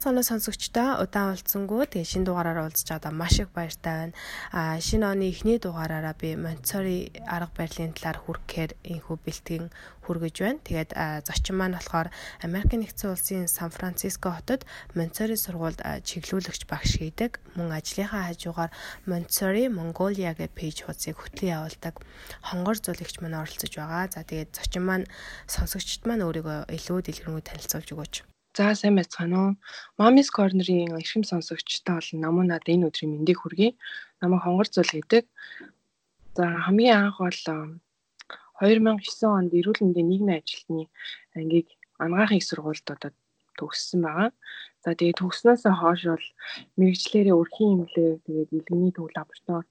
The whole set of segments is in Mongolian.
цаоноо сонсогчдоо удаан уулзсангүй тэгээ шинэ дугаараараа уулзч байгаа маш их баяртай байна. А шинэ оны эхний дугаараараа би Монтсори арга барилын талаар хүргэхээр энхүү бэлтгэн хүргэж байна. Тэгээд зочин маань болохоор Америк нэгдсэн улсын Сан Франциско хотод Монтсори сургуульд чиглүүлэгч багш хийдэг. Мөн ажлынхаа хажуугаар Монтсори Mongolia гэх пэйж хуудсыг хөтлөн явуулдаг. Хонгор зүлэгч маань оролцож байгаа. За тэгээд зочин маань сонсогчд маань өөрийгөө илүү дэлгэрэнгүй танилцуулж өгөөч. За сайн байцгаана уу. Mommy's Corner-ийн эрхэм сонсогчтой бол намуунаад энэ өдрийн мэндийг хүргэе. Намайг хонгор зул гэдэг. За хамгийн анх бол 2009 онд эрүүл мэндийн нийгмийн ажилтны ангийг анагаахын их сургуульд одоо төгссөн байгаа. За тэгээд төгснөөс хойш бол мэрэгчлэрээ өрхийн имлэг тэгээд илгэний төв лаборатори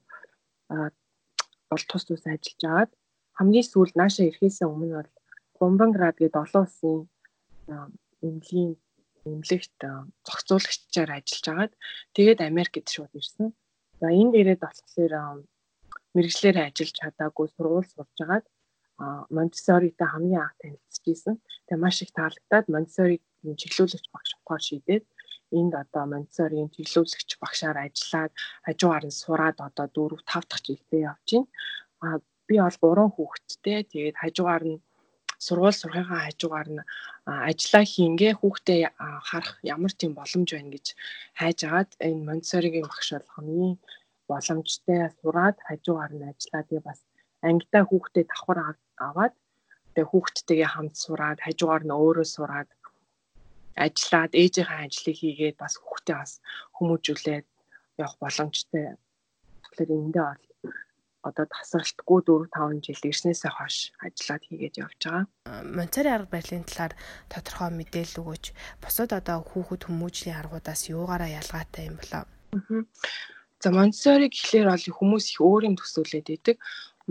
бол тус тус ажиллаж агаад хамгийн сүүлд нааша ирэхээс өмнө бол Гумбанград гэдэг олон улсын эмнэлгийн эмнэлэгт зохицуулагчаар ажиллаж агаад тэгээд Америкт шууд ирсэн. За энд ирээд болохоор мэрэгчлэр ажиллаж чадаагүй сургууль сурж агаад Монтессоритой хамгийн анх танилцж исэн. Тэгээ маш их таалагдаад Монтессориг чиглүүлэгч багш болохоор шийдээд энд одоо Монтессорийн чиглүүлэгч багшаар ажиллаад хажуугаар нь сураад одоо 4 5 дахь жилдээ явж байна. А би бол 3 хүүхэдтэй. Тэгээд хажуугаар нь сургууль сурахынхаа хажуугаар нь ажиллаа хийнгээ хүүхдээ харах ямар тийм боломж байна гэж хайж агаад энэ Монтессоригийн багш хамгийн боломжтой сураад хажуугаар нь ажиллаа тэгээ бас ангидаа хүүхдээ давхар аваад тэгээ хүүхдтэйгээ хамт сураад хажуугаар нь өөрөө сураад ажиллаад ээжийнхээ ажлыг хийгээд бас хүүхдээ бас хүмүүжүүлээд явах боломжтой. Тэгэхээр эндээ одоо тасралтгүй 4 5 жил ирснээсээ хойш ажиллаад хийгээд явж байгаа. Монцари арга барилын талаар тодорхой мэдээлэл өгөөч. Бусад одоо хүүхэд хүмүүжлийн аргуудаас юугаараа ялгаатай юм болоо? За Монцари гэхлээр бол хүмүүс их өөр юм төсөөлөд байдаг.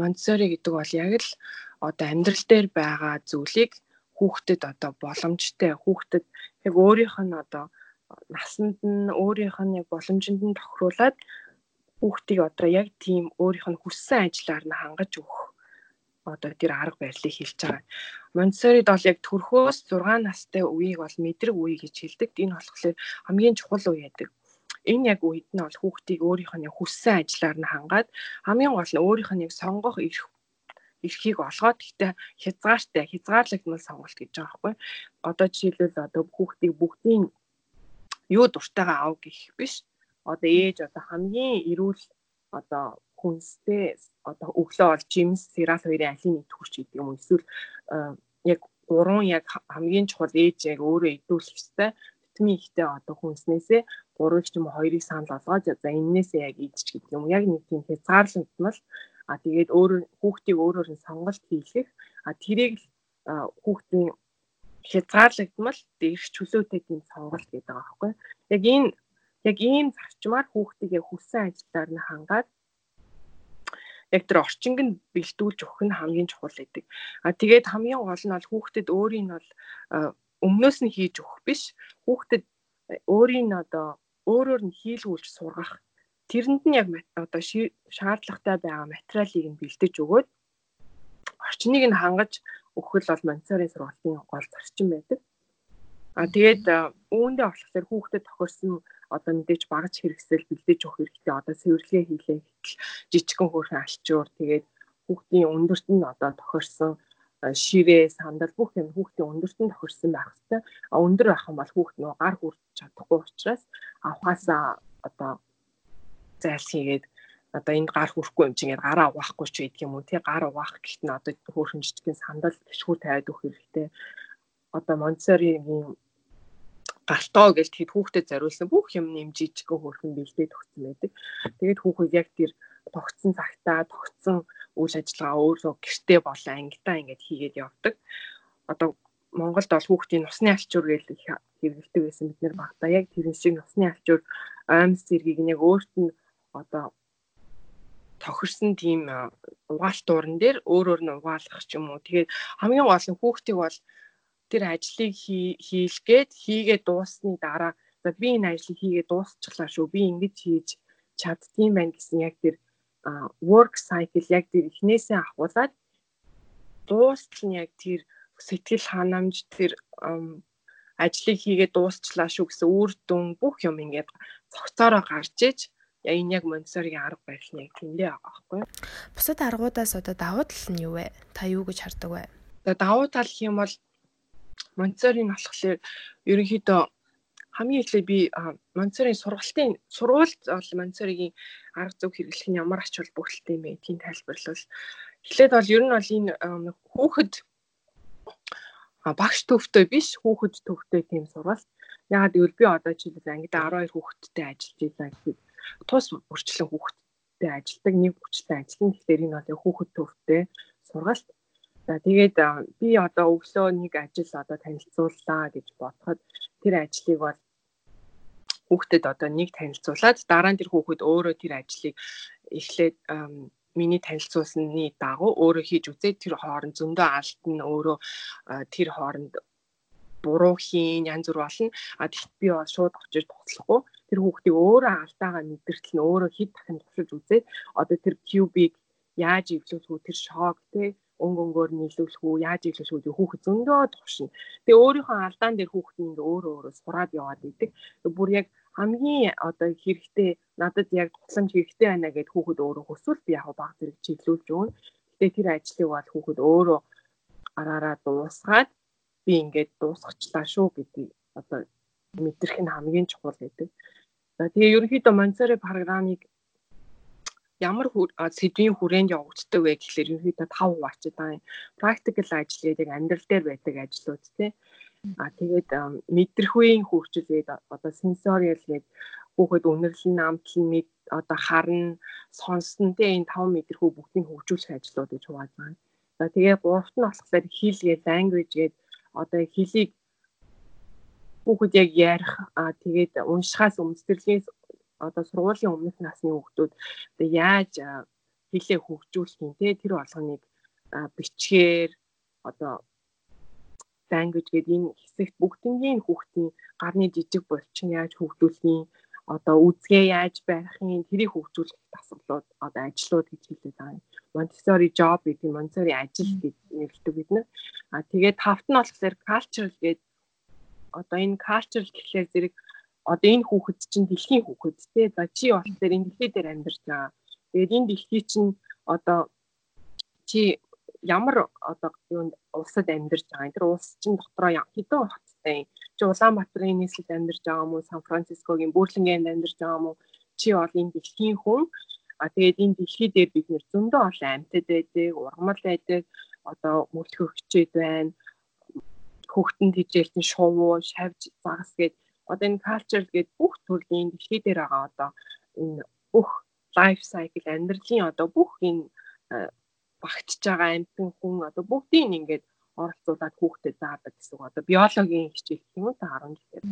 Монцари гэдэг бол яг л одоо амьдрал дээр байгаа зүйлийг хүүхдэд одоо боломжтой хүүхдэд яг өөрийнх нь одоо насанд нь өөрийнх нь яг боломжинд нь тохируулаад хүүхдийг одоо яг тийм өөрийнх нь хүссэн ажиллаар нь хангаж өгөх одоо тэр арга барилыг хэлж байгаа. Монтессорид бол яг төрхөөс 6 настай үеийг бол мэдрэг үе гэж хэлдэг. Энэ болохоор хамгийн чухал үе яадаг. Энэ яг үед нь бол хүүхдийг өөрийнх нь хүссэн ажиллаар нь хангаад хамгийн гол нь өөрийнх нь яг сонгох эрх эрхийг олгоод гэхдээ хязгаартай хязгаарлагдмал сонголт гэж байгаа байхгүй. Одоо жишээлбэл одоо хүүхдийг бүгдийн юу дуртайгаа ав гэх биш одоо ээж одоо хамгийн эрүүл одоо хүнстэй одоо өглөө бол жимс сирал хоёрын алийг нэгтгэвч гэдэг юм эсвэл яг гурван яг хамгийн чухал ээж яг өөрөө идүүлэх ёстой. Витамин ихтэй одоо хүнснээсээ гурван ч юм уу хоёрыг санал болгоод за эннээсээ яг идэж гэдэг юм яг нэг тийм хязгаарлалтмал а тэгээд өөрөө хүүхдийг өөрөөр нь сонголт хийх а тэрийг хүүхдийн хязгаарлагдмал дээрх чөлөөтэй тийм сонголт гэдэг байгаа байхгүй? Яг энэ яг ийм зарчмаар хүүхдийг яг хүссэн ажлаар нь хангаад яг тэр орчинг нь бэлдүүлж өгөх нь хамгийн чухал гэдэг. А тэгээд хамгийн гол нь бол хүүхдэд өөрийн бол өмнөөс нь хийж өгөх биш. Хүүхдэд өөрийн одоо өөрөөр нь хийлгүүлж сургах. Тэрэнд нь яг одоо шаардлагатай байгаа материалыг нь бэлдэж өгөөд орчныг нь хангаж өгөх л бол Монтессори сургуулийн гол зарчим байдаг. А тэгээд үүндээ болохоор хүүхдэд тохирсон одоо мэдээж багаж хэрэгсэл бэлдэж өгөх хэрэгтэй. Одоо цэвэрлэгээ хийлээ гэтэл жижигхэн хөөрхөн алчуур тэгээд хүүхдийн өндөрт нь одоо тохирсон ширээ, сандал бүх юм хүүхдийн өндөрт нь тохирсон байх. А өндөр байх юм бол хүүхд нөө гар хүрч чадахгүй учраас авахаасаа одоо зайл хийгээд одоо энд гар хүрхгүй юм чинь гараа угаахгүй ч байдаг юм уу тий гар угаах гэхт нь одоо хөөрхөн жижигхэн сандал гişхүү тавиад өгөх хэрэгтэй. Одоо Монтессоригийн гартоо гэж тэгэд хүүхдэд зориулсан бүх юм нэмжиж хөөрхөн бэлдээд өгсөн байдаг. Тэгээд хүүхэд яг тэр тогтсон цагтаа тогтсон үйл ажиллагаа өөрөө гэртээ болон ангидаа ингээд хийгээд явдаг. Одоо Монголд бол хүүхдийн нусны алчуур гэж хэрэглэдэг байсан бид нэр багтаа яг тэр шиг нусны алчуур аймс зэргийг нэг өөрт нь одоо тохирсон тийм угаалт дууран дээр өөрөөр нь угаалгах ч юм уу. Тэгээд хамгийн гол нь хүүхдийг бол тэр ажлыг хийлгээд хийгээд дууссаны дараа за би энэ ажлыг хийгээд дуусчихлаа шүү. Би ингэж хийж чаддсан байна гэсэн яг тэр work cycle яг тэр эхнээсээ ахуулаад нь яг тэр сэтгэл ханамж тэр ажлыг хийгээд дуусчлаа шүү гэсэн үр дүн бүх юм ингээд цогцоороо гарч иж энэ яг Монтессоригийн арга барил нь яг тэндээ байгаа байхгүй? Бусад аргуудаас одоо давуу тал нь юу вэ? Та юу гэж хардаг вэ? Тэгээ давуу тал гэх юм бол Монтессорийн болохоор ерөнхийдөө хамгийн эхлээд би Монтессорийн сургалтын сургуульд бол Монтессоригийн арга зүг хэрэглэх нь ямар ач холбогдолтой юм бэ? Тийм тайлбарлал. Эхлээд бол ер нь бол энэ хүүхэд багш төвтэй биш хүүхэд төвтэй тийм сургалт. Ягаад гэвэл би одоо жишээлбэл ангид 12 хүүхэдтэй ажиллаж байгаа гэхэд тус бүрчлэн хүүхэдтэй ажилдаг нэг бүрчлэн ажиллана. Тэгэхээр энэ бол хүүхэд төвтэй сургалт. За тэгээд би одоо өглөө нэг ажил одоо танилцууллаа гэж бодоход тэр ажлыг бол хүүхдэд одоо нэг танилцуулаад дараа нь тэр хүүхэд өөрөө тэр ажлыг эхлээд миний танилцуулсны дагуу өөрөө хийж үзээд тэр хооронд зөндөө алдна өөрөө тэр хооронд буруу хийн янз бүр болно. А тэгт би бол шууд очиж туслахгүй. Тэр хүүхдийг өөрөө алдаагаа мэдэртэл нь өөрөө хэд дахин туршиж үзээд одоо тэр кьюбиг яаж эвлүүлэх үү тэр шок те өнг өнгөөр нь илүүлэх үү яаж илүүлэх үү хүүхэд зөндөө туршина. Тэгээ өөрийнхөө алдаан дээр хүүхэд ингээ өөрөө өөрөө сураад яваад идэг. Бүр яг хамгийн одоо хэрэгтэй надад яг тусламж хэрэгтэй байна гэд хүүхэд өөрөө хүсвэл би яг баг зэрэг чиглүүлж өгнө. Гэтэ тэр ажлыг бол хүүхэд өөрөө араараа дуусгаад би ингээд дуусгачлаа шүү гэдгийг одоо мэдрэх нь хамгийн чухал гэдэг. За тэгээ ерөнхийдөө Монцери программыг ямар сэдвийн хүрээнд явагддаг вэ гэхэлэр ерөнхийдөө 5 хуваачаад байгаа. Practical ажил гэдэг амьдрал дээр байдаг ажлууд тий. А тэгээд мэдрэхүйн хөгжил гээд одоо sensorial гээд хүүхэд үнэрлэн амтлан мэд одоо харна, сонсно тий энэ 5 мэдрэхүй бүгдийг хөгжүүлэх ажлууд гэж хувааж байгаа. За тэгээ гуравт нь болохоор хэл гээд language гээд одоо хэлийг хүүхэд яг ярих а тэгээд уншихаас өмсдөрлгээс одоо сургуулийн өмнөх насны хүүхдүүд яаж хэлээ хөгжүүлэх юм те тэр болгоныг бичгээр одоо language гэдэг энэ хэсэгт бүгднгийн хүүхдийн гарны жижиг булчин яаж хөгжүүлэх юм одоо үзгээ яаж барих юм тэрийг хөгжүүлэх дасгалууд одоо ажлууд гэж хэлээд байгаа. Montessori job гэдэг Montessori ажил гэж нэрлэдэг бид нар. А тэгээд тавт нь болохоор cultural гэдэг одоо энэ cultural гэхлээр зэрэг одоо энэ хүүхэд чинь дэлхийн хүүхэд тий. За чи болохоор энэ дэлхий дээр амьдарч байгаа. Тэгээд энэ дэлхий чинь одоо чи ямар одоо юунд улсад амьдарч байгаа. Тэр улс чинь дотроо хэдэн хоттой юм. Чи Улаанбаатарын нийслэлд амьдарч байгаа юм уу? Сан Францискогийн Бөөрлөнгөнд амьдарч байгаа юм уу? Чи бол энэ дэлхийн хүн. А тэгээд энэ дэлхий дээр бид нэр зөндөө олон амьтад байдаг, ургамал байдаг, одоо мөлхөгчд байна. Хөхтөнд хижээлсэн шувуу, шавж загас гэдэг одоо энэ culture гэдэг бүх төрлийн дэлхий дээр байгаа одоо энэ бүх life cycle амьдралын одоо бүх энэ багтж байгаа амьтан хүн одоо бүгдийг ингээд оролцуулаад хүүхдэд заадаг гэсэн. Одоо биологийн хичээл гэх юм уу та 10 жилээр.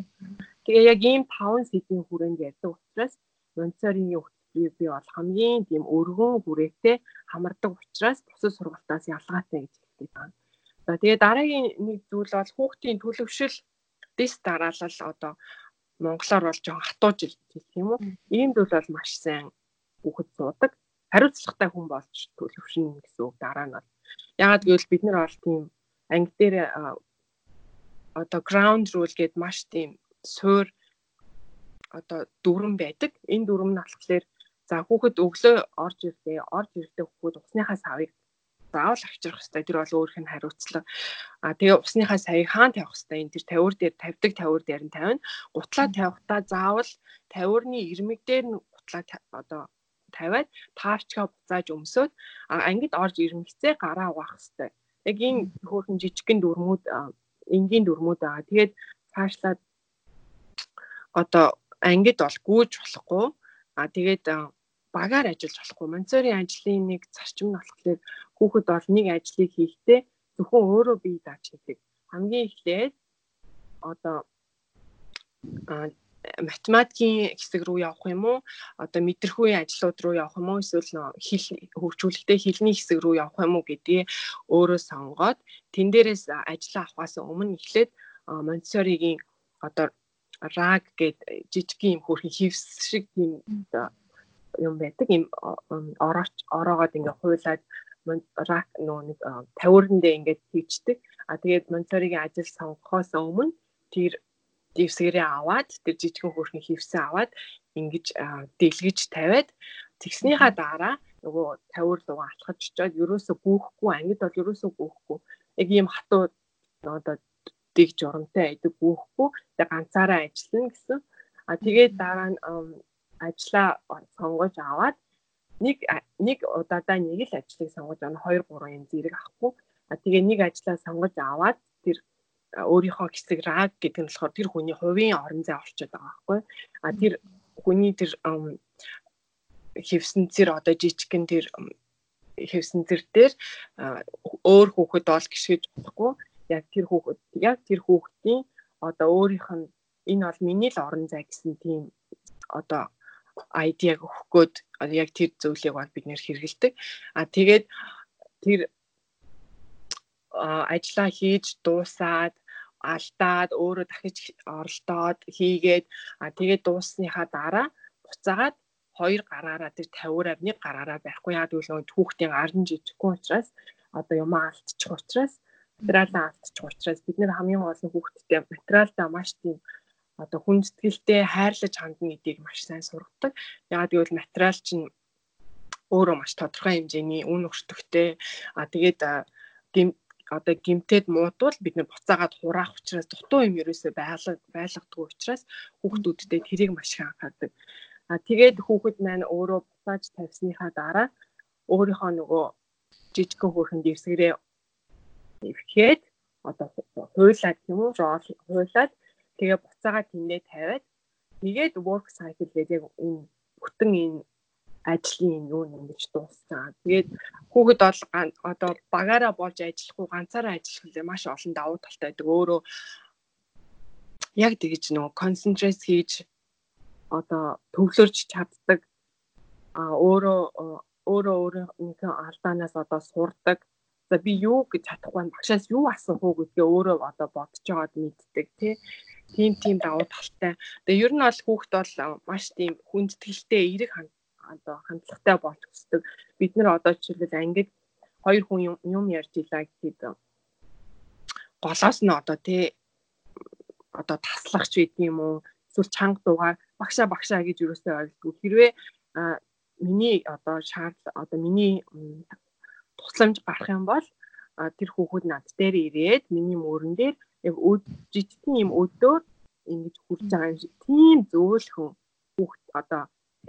Тэгээ яг ийм 5 сэдвийн хүрээнд ярьдаг учраас Монцорийн би би бол хамгийн тийм өргөн хүрээтэй хамардаг учраас бусад сургалтаас ялгаатай гэж хэлдэг байна. За тэгээ дараагийн нэг зүйл бол хүүхдийн төлөвшил дэс дараалал одоо монголоор бол жоохон хатууж хэлэх юм уу. Ийм зүйл бол маш сайн хүүхэд суудаг. Хариуцлагатай хүн болж төлөвшнө гэсэн үг дараа нь бол. Ягаад гэвэл бид нар бол тийм анги дээр одоо ground rule гэдэг маш тийм суур одоо дүрм байдаг. Энэ дүрм нь болохоор за хүүхэд өглөө орж ирэхдээ орж ирэхдээ хүүхэд усныхаа савыг заавал авчрах хэрэгтэй. Тэр бол өөрийнх нь хариуцлага. А тэгээ усныхаа саяг хаан тавих хэрэгтэй. Энэ тэр тавиур дээр тавьдаг тавиур дээр нь тавина. Гутлаа тавихтаа заавал тавиурны ирмэг дээр нь гутлаа одоо тавиад таарчгаа буцааж өмсөөд ангид орж ирмэгцээ гараа угаах хэрэгтэй. Яг энэ хөөрхөн жижигхэн дүрмүүд энгийн дүрмүүд байгаа. Тэгээд цаашлаад одоо ангид бол гүйж болохгүй. А тэгээд багаар ажиллаж болохгүй. Монцорийн ажлын нэг зарчим нь болохоор хүүхэд бол нэг ажлыг хийхдээ зөвхөн өөрөө бие дааж хийдэг. Хамгийн эхлээд одоо математикийн хэсэг рүү явах юм уу? Одоо мэдрэхүй ажлууд руу явах юм уу? Эсвэл хэл хөгжүүлэлттэй хэлний хэсэг рүү явах юм уу гэдгийг өөрөө сонгоод тэн дээрээс ажил авахаас өмнө эхлээд Монтессоригийн одоо раг гэд жижиг юм хөрхи хевс шиг тийм юм байдаг. Им орооч ороогоод ингээ хуйлаад рак нөө нэг тавиурндээ ингээд хийчдэг. А тэгээд Монцоригийн ажил сонгохоос өмнө тэр дэвсгэрээ аваад тэр жижигхэн хөрхний хевсэн аваад ингэж дэлгэж тавиад тэгснийхаа дараа нөгөө тавир лугаа алхаж очиод ерөөсө гүүхгүй ангид бол ерөөсө гүүхгүй. Яг ийм хатуу одоо дэг журамтай айдаг гүүхгүй. Тэгээ ганцаараа ажиллана гэсэн. А тэгээд дараа нь ажлаа сонгож аваад нэг нэг удаадаа нэг л ажлыг сонгож авна. 2 3 юм зэрэг авахгүй. А тэгээ нэг ажлаа сонгож аваад тэр өөрийнхөө хэсэг раг гэдэг нь болохоор тэр хүний хувийн орон зай олцоод байгаа байхгүй. А тэр хүний тэр хэвсэн зэр одоо жижигхэн тэр хэвсэн зэр дээр өөр хүүхэд бол гიშгэж болохгүй. Яг тэр хүүхэд яг тэр хүүхдийн одоо өөрийнх нь энэ бол миний л орон зай гэсэн тийм одоо айдиаг өгөх гээд яг тэр зөвлөгийг бол бид нэр хэрэгэлдэг. А тэгээд тэр ажиллаа хийж дуусаад алдаад өөрөө дахиж оролдоод хийгээд а тэгээд дууссныхаа дараа буцаагаад хоёр гараараа тэр 50-аар нэг гараараа байхгүй яа гэвэл гар нь жижигхэн учраас одоо юм алдчих учраас материалаа алдчих учраас бид нэр хамгийн гол нь хүүхдтэй материалдаа маш тийм одоо хүн сэтгэлтэй хайрлаж хандна гэдгийг маш сайн сургадаг. Яагаад гэвэл материал чинь өөрөө маш тодорхой хэмжээний үн өртөгтэй. А тэгээд одоо гимтэд муудвал бид нэр буцаагаад хураах учраас дутуу юм ерөөсөө байлга байлгадаг учраас хүүхдүүдтэй тэрийг маш их анхаардаг. А тэгээд хүүхэд маань өөрөө буцааж тавьсныхаа дараа өөрийнхөө нөгөө жижигхэн хөөрхөн дэвсгэрээ эвхээд одоо хуйлаад юм уу хуйлаад тэгээ буцаага тэндээ тавиад тэгээд work cycle гэдэг яг энэ бүтэн энэ ажлын юу ингэж дууссан. Тэгээд хүүхэд бол одоо багаараа болж ажиллахгүй ганцаараа ажиллах маш олон давуу талтай байдаг. Өөрөө яг тэгж нөгөө concentrate хийж одоо төвлөрч чаддаг а өөрөө өөрөө өөрийнхөө алдаанаас одоо сурдаг. За би юу гэж чадахгүй багшаас юу асуух уу гэдгээ өөрөө одоо бодож байгаад мэддэг тий тийм тийм давуу талтай. Тэгээ ер нь бол хүүхд бол маш тийм хүндэтгэлтэй эерэг одоо хандлагатай болж өсдөг. Бид нэр одоо жишээлбэл ангид хоёр хүн юм ярьж илаа гэхэд голоос нь одоо тий одоо таслагч байд юм уу эсвэл чанга дуугаар багшаа багшаа гэж юусоо ойлгохгүй хэрвээ миний одоо шаардлага одоо миний тусламж гарах юм бол тэр хүүхэд над дээр ирээд миний мөрөн дээр яг жижигхэн юм өдөр ингэж хурж байгаа юм шиг тийм зөөлхөн хүүхд одоо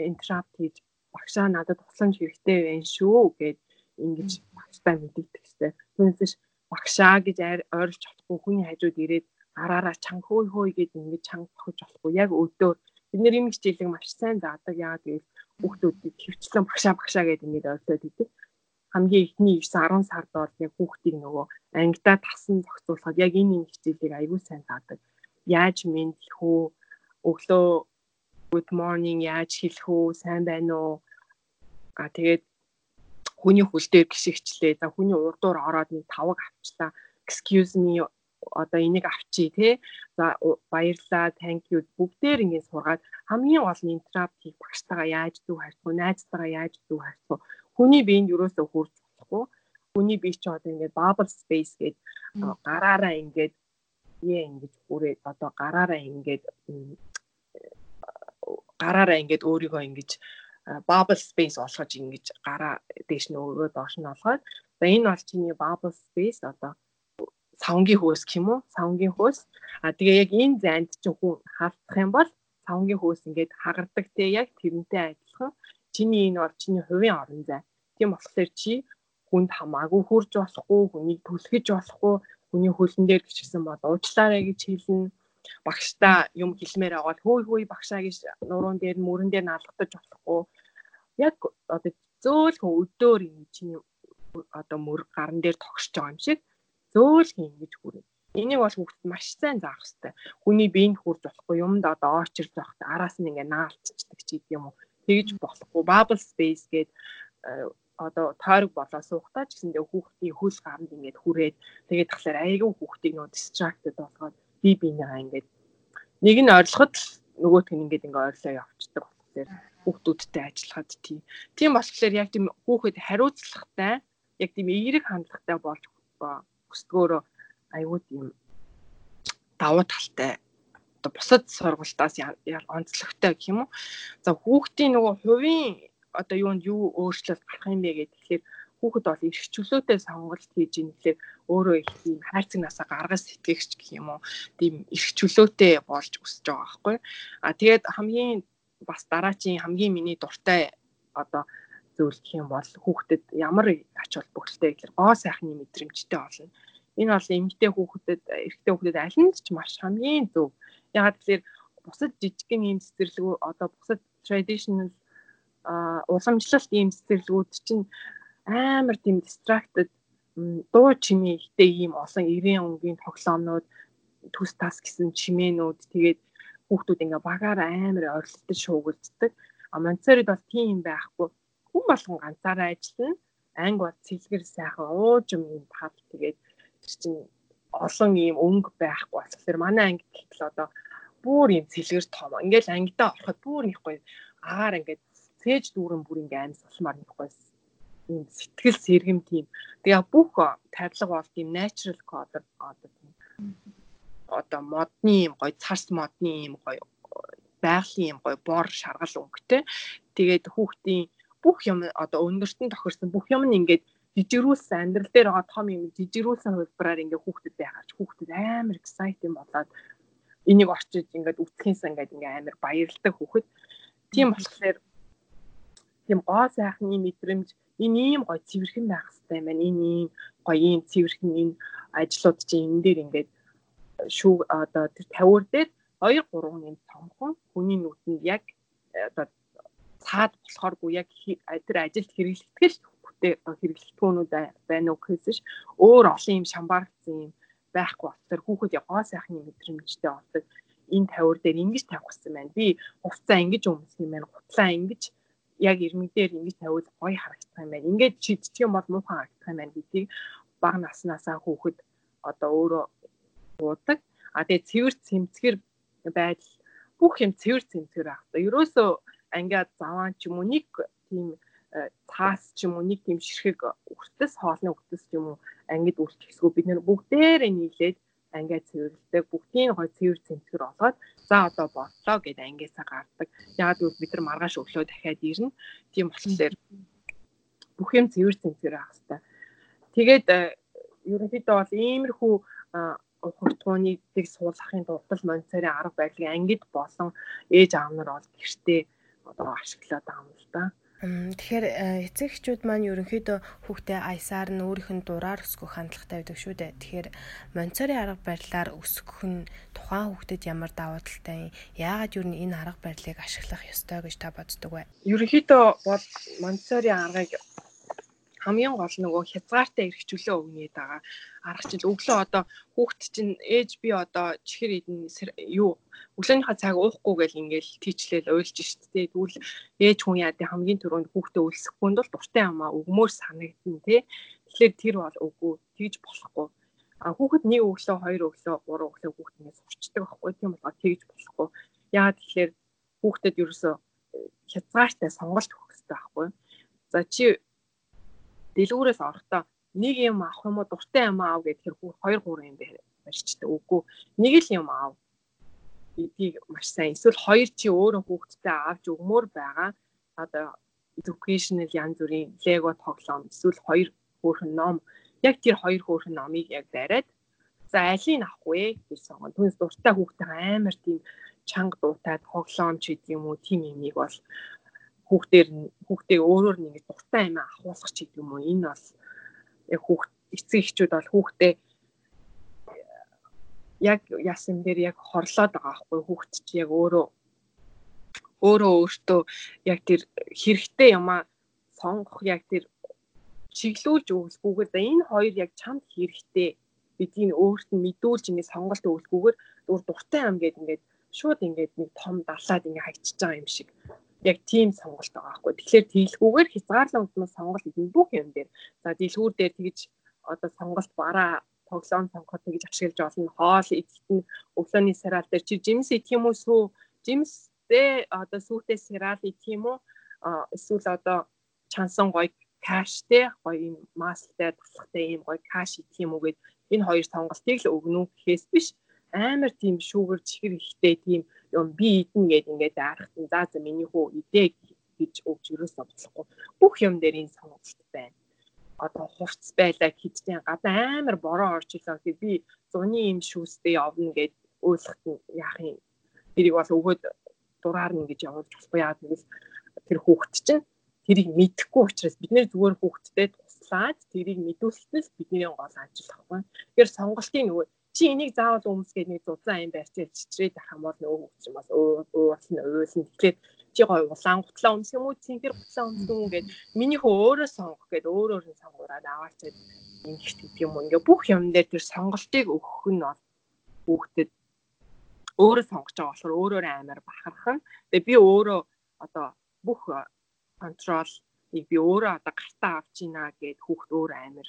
интерапт хийж багшаа надад тусламж хэрэгтэй байна шүү гэд ингэж багштай мэдэгдэх хэрэгтэй. Түүнээс багшаа гэж ойрлж чадахгүй хүний хажууд ирээд гараараа чанга хөөй хөөй гэд ингэж чанга тохиж болохгүй. Яг өдөр бид нэр юм хичээлийг маш сайн заадаг. Яагаад гэвэл хүүхдүүдийг хөвчлэн багшаа багшаа гэд ингэж ойлцоод идэв хамгийн ихний 9 10 сард бол яг хүүхдийг нөгөө ангидаа тасан зохицуулахад яг энэ нэг хичээлийг аягүй сайн заадаг. Яаж мэдлэх үү? Өглөө good morning яаж хэлэх үү? Сайн байна уу? А тэгээд хүний хөл дээр гიშгчлээ. За хүний урдуур ороод нэг тавг авчлаа. Excuse me одоо энийг авчи тий. За баярлаа, thank you бүгдээр ингэ сургаад хамгийн гол нь интерапт хийх багштайгаа яаж зөв харьцах вэ? Найзтайгаа яаж зөв харьцах вэ? Хүний биеинд юусоо хурж болохгүй. Хүний бие ч одоо ингээд bubble space гээд гараараа ингээд яа ингэж хүрээд одоо гараараа ингээд гараараа ингээд өөрийгөө ингэж bubble space олгож ингэж гараа дээш нь өөрөө доош нь олгоод за энэ бол чиний bubble space одоо савнгийн хөөс уу? Савнгийн хөөс. А тэгээ яг энэ зайд чинь хүн хавтах юм бол савнгийн хөөс ингээд хагардаг те яг тэрнтэй адилхан чиний энэ бол чиний хувийн орон зай. Тийм болохоор чи хүнд хамаагүй хурж болохгүй, хүнийг түлхэж болохгүй, хүний хөлн дээр гिचсэн бол уучлаарай гэж хэлнэ. Багштай юм хэлмээр аваад хөөй хөөй багшаа гэж нуруунд дээр мөрөн дээр наалгатаж болохгүй. Яг одоо зөөлхөн өдөр юм чиний одоо мөр гарн дээр тогсож байгаа юм шиг зөөлхөн ингэж хүрээ. Энийг бол хүүхдэд маш сайн заах хэрэгтэй. Хүний биеинд хурж болохгүй юмд одоо очирч явахад араас нь ингээ наалтчдаг ч гэдэг юм уу тэгж болохгүй bubble space гээд э, одоо тойрог болоо суухдаа ч гэсэндээ хүүхдийн хөл гаранд ингээд хүрээд тэгээд тахлаар айгүй хүүхдийг нөө distracted болгоод би бинийгаа ингээд нэг нь ойрлоход нөгөөх нь ингээд ингээд ойрлоо явчихдаг болохоор хүүхдүүдтэй ажиллахад тийм. Тийм болохоор яг тийм хүүхэд хариуцлагатай яг тийм эерэг хандлагатай болж өсдгөөрөө айгүй тийм давуу талтай одоо бусад сургалтаас онцлогтой гэх юм уу. За хүүхдийн нөгөө хувийн одоо юунд юу өөрчлөлт гарах юм бэ тэгэхээр хүүхэд бол эрх чөлөөтэй сонголт хийж ийн гэхлээр өөрөө их тийм хайрцаг насаа гаргаж сэтгэгч гэх юм уу? Тийм эрх чөлөөтэй болж өсөж байгаа байхгүй а тэгээд хамгийн бас дараачийн хамгийн миний дуртай одоо зүйл гэх юм бол хүүхдэд ямар ач холбогдолтой гэхээр гоо сайхны мэдрэмжтэй болно. Энэ бол эмэгтэй хүүхдэд эрэгтэй хүүхдэд аль нь ч маш хамгийн зөв ягаад гэхээр бусад жижигхэн ийм цэцэрлэгүү одоо бусад traditional уламжлалт ийм цэцэрлэгүүд чинь амар тийм distracted дуу чимээ ихтэй ийм олон 90 өнгийн тоглоомнууд төс тас гэсэн чимээнүүд тэгээд хүүхдүүд ингээ багаар амар ойрлолтож шуугилддаг. А Монцерид бол тийм байхгүй. Хүн болгон ганцаараа ажиллана. Анги бол цэлгэр сайхан уужим юм тал тэгээд чинь олон ийм өнгө байхгүй болохоор манай анги гэхэл одоо бүр ийм цэлгэр том. Ингээл ангидаа ороход бүр гоё агаар ингээд цээж дүүрэн бүр ингээ амьс болмаар нэг гоё ийм сэтгэл сэргэм тийм. Тэгээ бүх тавилга бол тийм natural color одоо тийм одоо модны юм гоё царс модны юм гоё байгалийн юм гоё бор шаргал өнгөтэй. Тэгээд хүүхдийн бүх юм одоо өндөртөн тохирсон бүх юм нь ингээд жижигрүүлсэн амьдрал дээр байгаа том юм жижигрүүлсэн хувьбараар ингээд хүүхдэд байгаад хүүхдэд амар exciting болоод энийг орчиж ингээд үтхэнс ингээд ингээд амар баярлдаг хүүхэд. Тийм болохоор тийм гоо сайхны мэдрэмж энэ ийм гоё цэвэрхэн байх хэрэгтэй байна. Энэ ийм гоё ийм цэвэрхэн энэ ажлууд чинь энэ дээр ингээд шүү одоо тэр тавиур дээр 2 3 нэм цомхон хүний нүдэнд яг одоо цаад болохооргүй яг тэр ажилд хэрэглэгдэх л бүтээ хэрэглэгдэхүүнүүд байна уу гэхээс өөр олон юм шамбаарцсан юм байхгүй болохоор хүүхэд гоо сайхны мэдрэмжтэй болдог энэ тавиур дээр ингэж тавих гэсэн байна. Би хувцаа ингэж өмсөх юм байна. Гутлаа ингэж яг ирмэгдээр ингэж тавиул гоё харагдах юм байна. Ингээд шийдчих юм бол муухай харагдах юм байна гэдгийг бага наснаасаа хүүхэд одоо өөрөө буудаг. А тэгээ цэвэр цэмцгэр байдал бүх юм цэвэр цэмцгэр та. Ерөөсөө ангиад заваан ч юм уу нэг тийм таас ч юм уу нэг тийм ширхэг үртэс хоолны үртэс ч юм уу ангид үртгэсгөө бид нэр бүгдээрээ нийлээд ангиа цэвэрлдэг бүгдийн гой цэвэр цэмцгэр олгоод за одоо боллоо гэд ангиасаа гардаг. Яагаад гэвэл бид нар маргааш өглөө дахиад ирнэ. Тийм болохоор бүх юм цэвэр цэмцгэр авах хэрэгтэй. Тэгээд э, ерөнхийдөө бол иймэрхүү ухагтгууныг суулгахын тулд монцорын арга барилыг ангид болон ээж аав нар бол гэртээ одоо ашиглаад байгаа юм л да. Тэгэхээр э, эцэг эхчүүд маань ерөнхийдөө хүүхдээ аясаар нь өөрийнх нь дураар өсгөх хандлагатай байдаг шүү дээ. Тэгэхээр монцорын арга барилаар өсгөх нь тухайн хүүхдэд ямар давуу талтай юм? Яагаад юу энэ арга барилыг ашиглах ёстой гэж та боддог вэ? Ерөнхийдөө бол монцорын аргыг хамгийн гол нөгөө хязгаартай эрхчлөө өгнээд байгаа. Арга чинь өглөө одоо хүүхд чинь ээж би одоо чихэр идэн юу өглөөнийхөө цаг уухгүй гэл ингээл тийчлэл уйлж шттэй. Тэгвэл ээж хүн яа тий хамгийн түрүүнд хүүхдээ өлсөхгүй бол дуртай амаа өгмөр санагдана тий. Тэгэхээр тэр бол үгүй тэгж болохгүй. А хүүхэд нэг өглөө, хоёр өглөө, гурван өглөө хүүхднээс сурчдаг байхгүй тийм болохоор тэгж болохгүй. Яагаад тэгэхээр хүүхдэд ерөөсөө хязгаартай сонголт өгөх хэрэгтэй байхгүй. За чи дэлгүүрээс орохдоо нэг юм авах юм уу дуртай юм аав бүр 2 3 юм барьчдаг. Үгүй нэг л юм аав. Эдгийг маш сайн. Эсвэл хоёр чи өөрөө хүүхдтэй авч өгмөр байгаа. Одоо educational янз бүрийн лего тоглоом эсвэл хоёр хөөрхөн ном яг тэр хоёр хөөрхөн номыг яг бариад за алийг авах вэ гэж сонгоо. Түүнээс дуртай хүүхдээ амар тийм чанга дуутай тоглоом ч гэдэг юм уу тийм юмыг бол хүүхдээр хүүхдээ өөрөөр нэг дуртай юм ахуулах ч гэдэг юм уу? Энэ бол яг хүүхд эцэг эхчүүд бол хүүхдээ яг яасан дээр яг хорлоод байгаа байхгүй? Хүүхд чи яг өөрөө өөрөө өөртөө яг тэр хэрэгтэй юмаа сонгох яг тэр чиглүүлж өгсгүйгээр за энэ хоёр яг чамд хэрэгтэй гэдгийг өөрт нь мэдүүлж ингэ сонголт өгсгүйгээр зүгээр дуртай юм гээд ингээд шууд ингээд нэг том далаад ингээ хагчиж байгаа юм шиг яг тийм сонголт байгаа байхгүй. Тэгэхээр тэглгүүгээр хязгаарлан удмаас сонголт идэх бүх юм дээр. За дэлгүүр дээр тэгж одоо сонголт бараа тоглоом сонгоход тэгж ашиглаж болно. Хоол идэхэд нь өглөөний сараал дээр чи жимс идэх юм уу сүү? Жимстэй одоо сүүтэй сараал идэх юм уу? Эсвэл одоо чансан гоё каштэй гоё юм маслтай туслахтай юм гоё каш идэх юм уу гэд энэ хоёр сонголтыг л өгнө гэхээс биш амар тийм шүүгэр чихэр ихтэй тийм би идэн гээд ингээд арахтан за за миний хүү идэ гэж өгч ерөөсөө болохгүй. Бүх юм дээр энэ сонголт байна. Одоо хурц байлаа хэдтэй гадаа амар бороо орж илаа гэхэд би зуны юм шүүстэй явна гэд нь яах юм. Тэрийг бол өгөөд дураар нь гэж явуулж болохгүй яа гэвэл тэр хүүхэд чинь тэрийг мэдэхгүй учраас бид нэр зүгээр хүүхэдтэй туслаад тэрийг мэдүүлснээс бидний гол ажил ахгүй. Тэгэхээр сонголтын нөгөө чи энийг заавал өмс гэдэг нэг зузаан юм барьчих чичрээд ах юм бол нөгөө хүүхд чинь бас уурлын уйлсан. Тэгэхээр чи гой улаан гутлаа өмсөх юм уу цэнхэр гутлаа өмсөх юм гээд миний хөө өөрөө сонгох гээд өөр өөр нь сонгораад аваачаад ингэх гэдэг юм уу. Ингээ бүх юм дээр тэр сонголтыг өгөх нь бол хүүхдэд өөрөө сонгож байгаа болохоор өөрөөр амар бахархан. Тэгээ би өөрөө одоо бүх контролыг би өөрөө одоо гартаа авч ийна гэд хүүхд өөр амар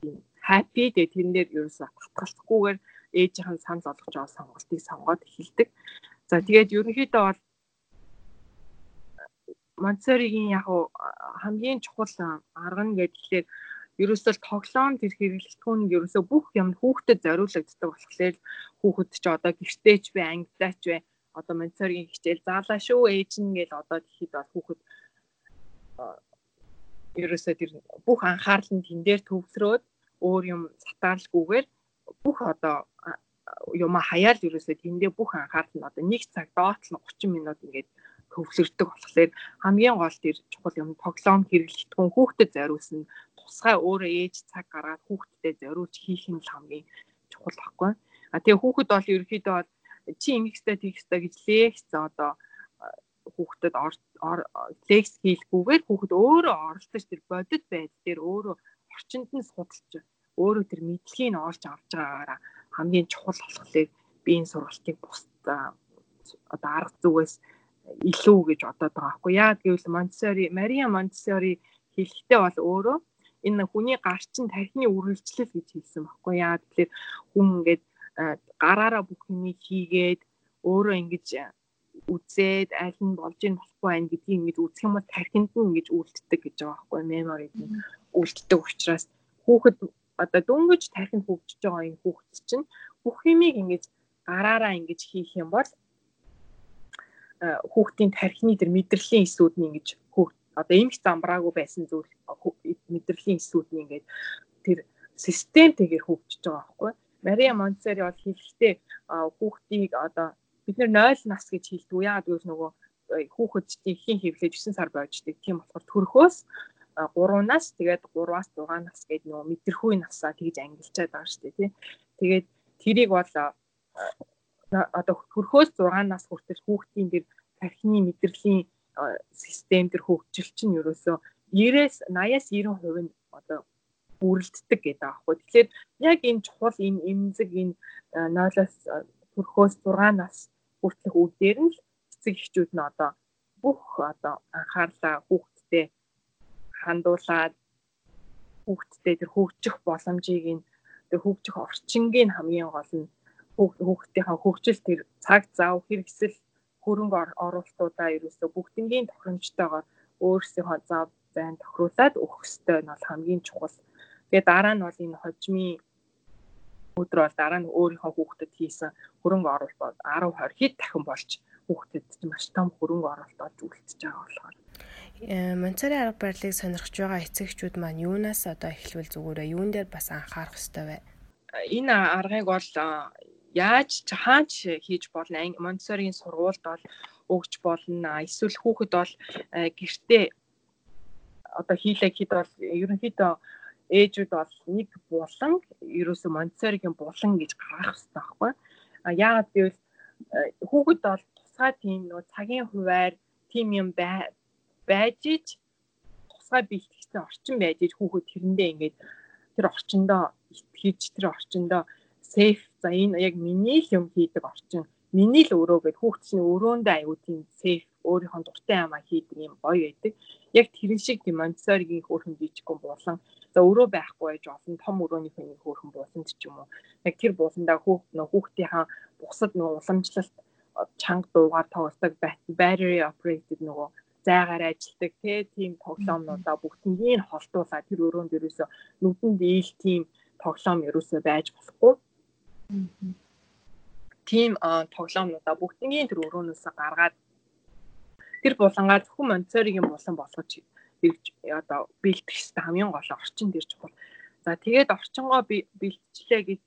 тийм happy тэгээ тэрнээр ерөөсө татгалзахгүйгээр ээжийнхэн санал болгож байгаа сонголтыг сонгоод эхэлдэг. За тэгээд ерөнхийдөө бол Монцеригийн яг хамгийн чухал арга нь гэхэлэр ерөөсөө тоглоом тэр хэрэглэгдэхүүн нь ерөөсөө бүх юм хүүхдэд зориулагддаг болохоор хүүхэд ч одоо гэртээч бай, ангидаач бай одоо Монцеригийн хичээл заалаа шүү ээж нь гэж одоо тэгэхэд бол хүүхэд ерөөсөө тэр бүх анхаарал нь тэн дээр төвлөрөөд өөр юм сатаалгүйгээр бүх одоо юм хаяал ерөөсөө тэндээ бүх анхаарал нь одоо нэг цаг доотлон 30 минут ингээд төвлөрдөг болохоор хамгийн гол тэр чухал юм тоглоом хэрэглэгдэхүүн хүүхдэд зориулсан тусгай өөрөө ээж цаг гаргаад хүүхдэд зориулж хийх нь л хамгийн чухал байхгүй. А тэгээ хүүхэд бол ерөөхдөө бол чи ингэхтэй тэгхтэй гэж лекц одоо хүүхдэд лекц хийлгүүгээр хүүхэд өөрөө оролцож тэр бодит байдал дээр өөрөө орчинд нь судалж өөрөө тэр мэдлэгийг нь олж авч байгаагаараа хамгийн чухал болохоор би энэ сургалтыг бус одоо арга зүгээс илүү гэж бодоод байгаа байхгүй. Яа гэвэл Монтессори Мария Монтессори хэлэхдээ бол өөрөө энэ хүний гарчин тархины үргэлжлэл гэж хэлсэн байхгүй. Яа тэгэхээр хүн ингээд гараараа бүх юмыг хийгээд өөрөө ингэж үзээд аль нь болж ийн болохгүй байх гэдгийг ингэж үзэх юм бол тархинд нь ингэж үлддэг гэж байгаа байхгүй. Нь үлддэг учраас хүүхэд одоо дөнгөж тархинд хөгжиж байгаа энэ хүүхэд чинь бүх юмыг ингэж гараараа ингэж хийх юм бол хүүхдийн тархины тэр мэдрэлийн эсүүд нь ингэж одоо эмх замбраагүй байсан зүйл мэдрэлийн эсүүд нь ингэж тэр системтэйгээр хөгжиж байгаа байхгүй Мария Монтсери бол хэлэхдээ хүүхдийг одоо бид нэр 0 нас гэж хэлдэг. Яагаад гэвэл нөгөө хүүхэд ихийн хөвлөж 9 сар бойждаг. Тийм болохоор төрхөөс 3 нас тэгээд 3-аас 6 нас гэдэг нөгөө мэдрэхүй насаа тэгж ангилчаад байгаа шүү дээ тий. Тэгээд тэрийг бол одоо төрхөөс 6 нас хүртэл хүүхдийн дэр тархины мэдрэлийн систем төр хөгжил чинь ерөөсөө 90-аас 80-аас 90% нь одоо бүрэлддэг гэдэг аахгүй. Тэгэхээр яг энэ чухал энэ эмзэг энэ 0-оос төрхөөс 6 нас хүртэлх үедээр нь л эцэг эхчүүд нь одоо бүх одоо анхаарлаа хүүхдтэй хандуулаад хүүхдтэй тэр хөгжих боломжийг нь тэр хөгжих орчингийн хамгийн гол нь хүүхдийнхээ хөгжил тэр цаг зав хэрэгсэл хөрөнгө оруулалтуудаа ерөөсөө бүгднгийн тохиромжтойгоор өөрсдийнхөө зав зайн тохируулаад өгөх ёстой нь бол хамгийн чухал. Тэгээ дараа нь бол энэ хожимын өдөр бол дараа нь өөрийнхөө хүүхдэд хийсэн хөрөнгө оруулалт бол 10 20 хэд дахин болж хүүхдэд маш том хөрөнгө оруулалт олж үлдчихэж байгаа болохоор Монцари арга барилыг сонирхож байгаа эцэгчүүд маань юунаас одоо эхлвэл зүгээрээ юун дээр бас анхаарах ёстой вэ? Энэ аргыг бол яаж хаач хийж болно? Монцаригийн сургуульд бол өгч болно. Эсвэл хүүхэд бол гэртээ одоо хийлээ хэд бол ерөнхийдөө ээжүүд бол нэг булан ерөөсө Монтессоригийн булан гэж гаргах хэрэгтэй байхгүй. А яагаад гэвэл хүүхэд бол тусгай тийм нөө цагийн хуваар тийм юм байж ич тусгай бэлтгэсэн орчин байж ич хүүхэд тэрэндээ ингээд тэр орчиндоо итгэж тэр орчиндоо сейф за энэ яг миний л юм хийдэг орчин миний л өрөө гэд хүүхд чинь өрөөндөө аюу тийм сейф өөрийнхөө дуртай ямаа хийдэг юм гоё байдаг. Яг тэрэн шиг тийм Монтессоригийн хөөрхөн жижигхэн булан за өрөө байхгүй байж олон том өрөөний хүний хөөрхөн буланд ч юм уу. Яг тэр буландаа хүүхд нөө хүүхдийнхаа бусад нөө уламжлалт чанга дуугаар тоглодог battery operated нөгөө зайгаар ажилдаг тийм тоглоомнуудаа бүгднийг холдуулаад тэр өрөөнд ерөөсө нүдэнд ийл тийм тоглоом ерөөсө байж болохгүй. тийм тоглоомнуудаа бүгднийг тэр өрөөнөөс гаргаад тэр булангаар зөвхөн Монтсоригийн булан болгож одоо хэрэгтэй хамгийн гол орчин дээр чухал. За тэгээд орчингоо бэлтжлээ гэж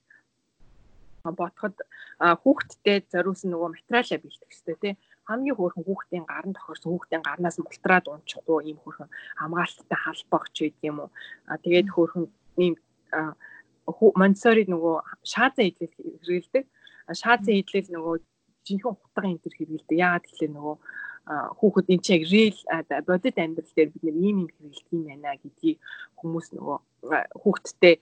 бодоход хүүхдтэй зориулсан нөгөө материалаа бэлтгэх хэрэгтэй тий. Хамгийн хөөрхөн хүүхдийн гарын тохирсон хүүхдийн гарнаас мултраад унчихгүй ийм хөөрхөн хамгаалттай халбах ч гэдэг юм уу. Тэгээд хөөрхөн ийм Монтсори нөгөө шаазан идэл хэрэгэлдэг. Шаазан идэл нөгөө жинхэнэ хутга энэ төр хэрэгэлдэг. Яагаад гэвэл нөгөө хүүхэд энэ чинь real бодит амьдрал дээр бид нэг ийм юм хэрэгэлдэг юм байна гэдгийг хүмүүс нөгөө хүүхдтэй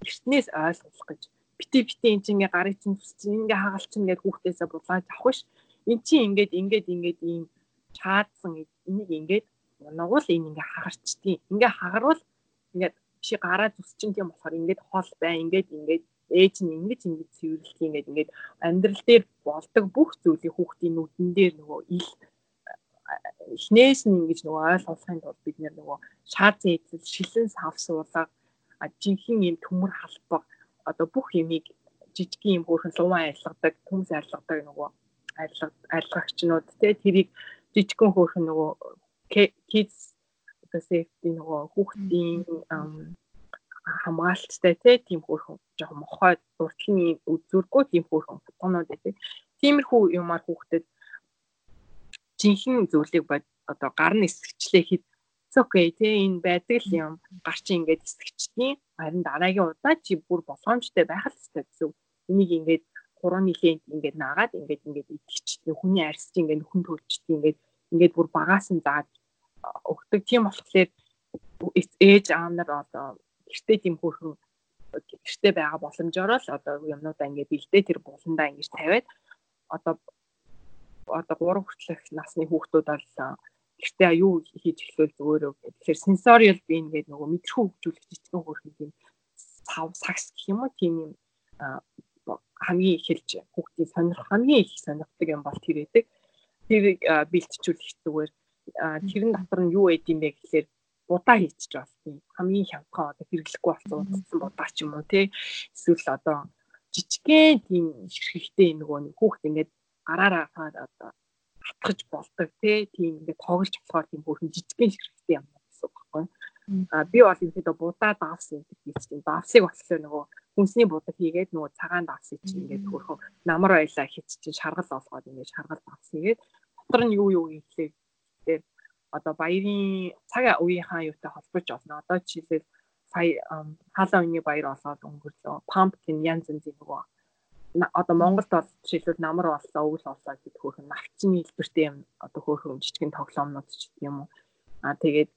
эртнээс ойлгох гэж бити бити энэ чинь ингээ гарыг чинь тусчих ингээ хагалчин гэдэг хүүхдээсээ булгааж авах ш эн чинь ингээд ингээд ингээд ийм чаадсан энийг ингээд нугуул энэ ингээ хагарчдیں۔ Ингээ хагарвал ингээд чи гараа зүсчин тийм болохоор ингээд хоол бай ингээд ингээд ээж нь ингэж ингэж цэвэрлэх ингээд ингээд амьдрал дээр болдог бүх зүйлийг хүүхдийн нүдэн дээр нөгөө ил эхнээс нь ингэж нөгөө ойлгохын тулд бид нөгөө шаардсан эзэл шилэн савсуулга жинхэнэ юм төмөр халбаг одоо бүх юмыг жижигхэн юм хөөрхөн луван арилгадаг, хүмс арилгадаг нөгөө арилгагчнууд те тэрийг жижигхэн хөөрхөн нөгөө kids safety нөгөө хүүхдийн хамгаалттай тийм хөөрхөн жоохон мохой уртлын үзүүргүй тийм хөөрхөн фотонууд байдаг. Тиймэрхүү юмар хүүхдэд жинхэнэ зүйлийг бод одоо гар нь эсгчлээ хэд окей тий энэ байдаг л юм гар чи ингээд эсгчдیں۔ Харин дараагийн удаа чи бүр болгоомжтой байх л хэрэгтэй гэсэн. Энийг ингээд 3 нилийн ингээд наагаад ингээд ингээд идчихсэн хүний арьс чи ингээд нөхөн төлчдөг ингээд ингээд бүр багаас нь заад өгдөг тийм болохоор ээж аав нар одоо гэртээ тийм хөөрхөн гэртээ байгаа боломжоор л одоо юмнуудаа ингээд бэлдээ тэр буландаа ингээд тавиад одоо одоо 3 хүртэлх насны хүүхдүүд бол гэртээ юу хийж эхлүүл зүгээр үү тэгэхээр сенсориал бийн гэдэг нөгөө мэдрэхүү хөгжүүлэх жижигхэн хөөрхөн тийм сав сагс гэх юм уу тийм юм хамгийн их хэлж хүүхдийн сонирх хамгийн их сонирхдаг юм бол тэр байдаг. Тэрийг бэлтжүүлэх зүгээр тэрэн дотор нь юу байд юм бэ гэхлээр будаа хийчих болсон. Хамгийн хямдхан одоо хэрэглэхгүй болсон удсан будаа ч юм уу тий. Эсвэл одоо жижигхэн тийм ширхэгтэй нөгөө хүүхд ингээд гараараа одоо хатгаж болдог тий. Тийм ингээд тоглож болохоор тийм хүүхэн жижигхэн ширхэгтэй юм гэсэн үг байхгүй. А би бол ерөнхийдөө будаа давс энэ хийчихсэн. Давсыг болохоор нөгөө хүнсний будаг хийгээд нөгөө цагаан давс чинь ингээд хөрхөн намар байлаа хит чинь шаргал олгоод ингээд шаргал давс хийгээд дотор нь юу юу хийхлээр дээр одоо баярын цаг үеийнхаа юутай холбож олно. Одоо жишээлбэл сая хаалаа үений баяр олоод өнгөрлөө. Pumpkin янз янзын нөгөө одоо Монголд бол жишээлбэл намар боллоо, өвөл боллоо гэдэг хөөрхөн навчны хэлбэртэй юм одоо хөөрхөн жижигэн тоглоомнууд ч юм уу. Аа тэгээд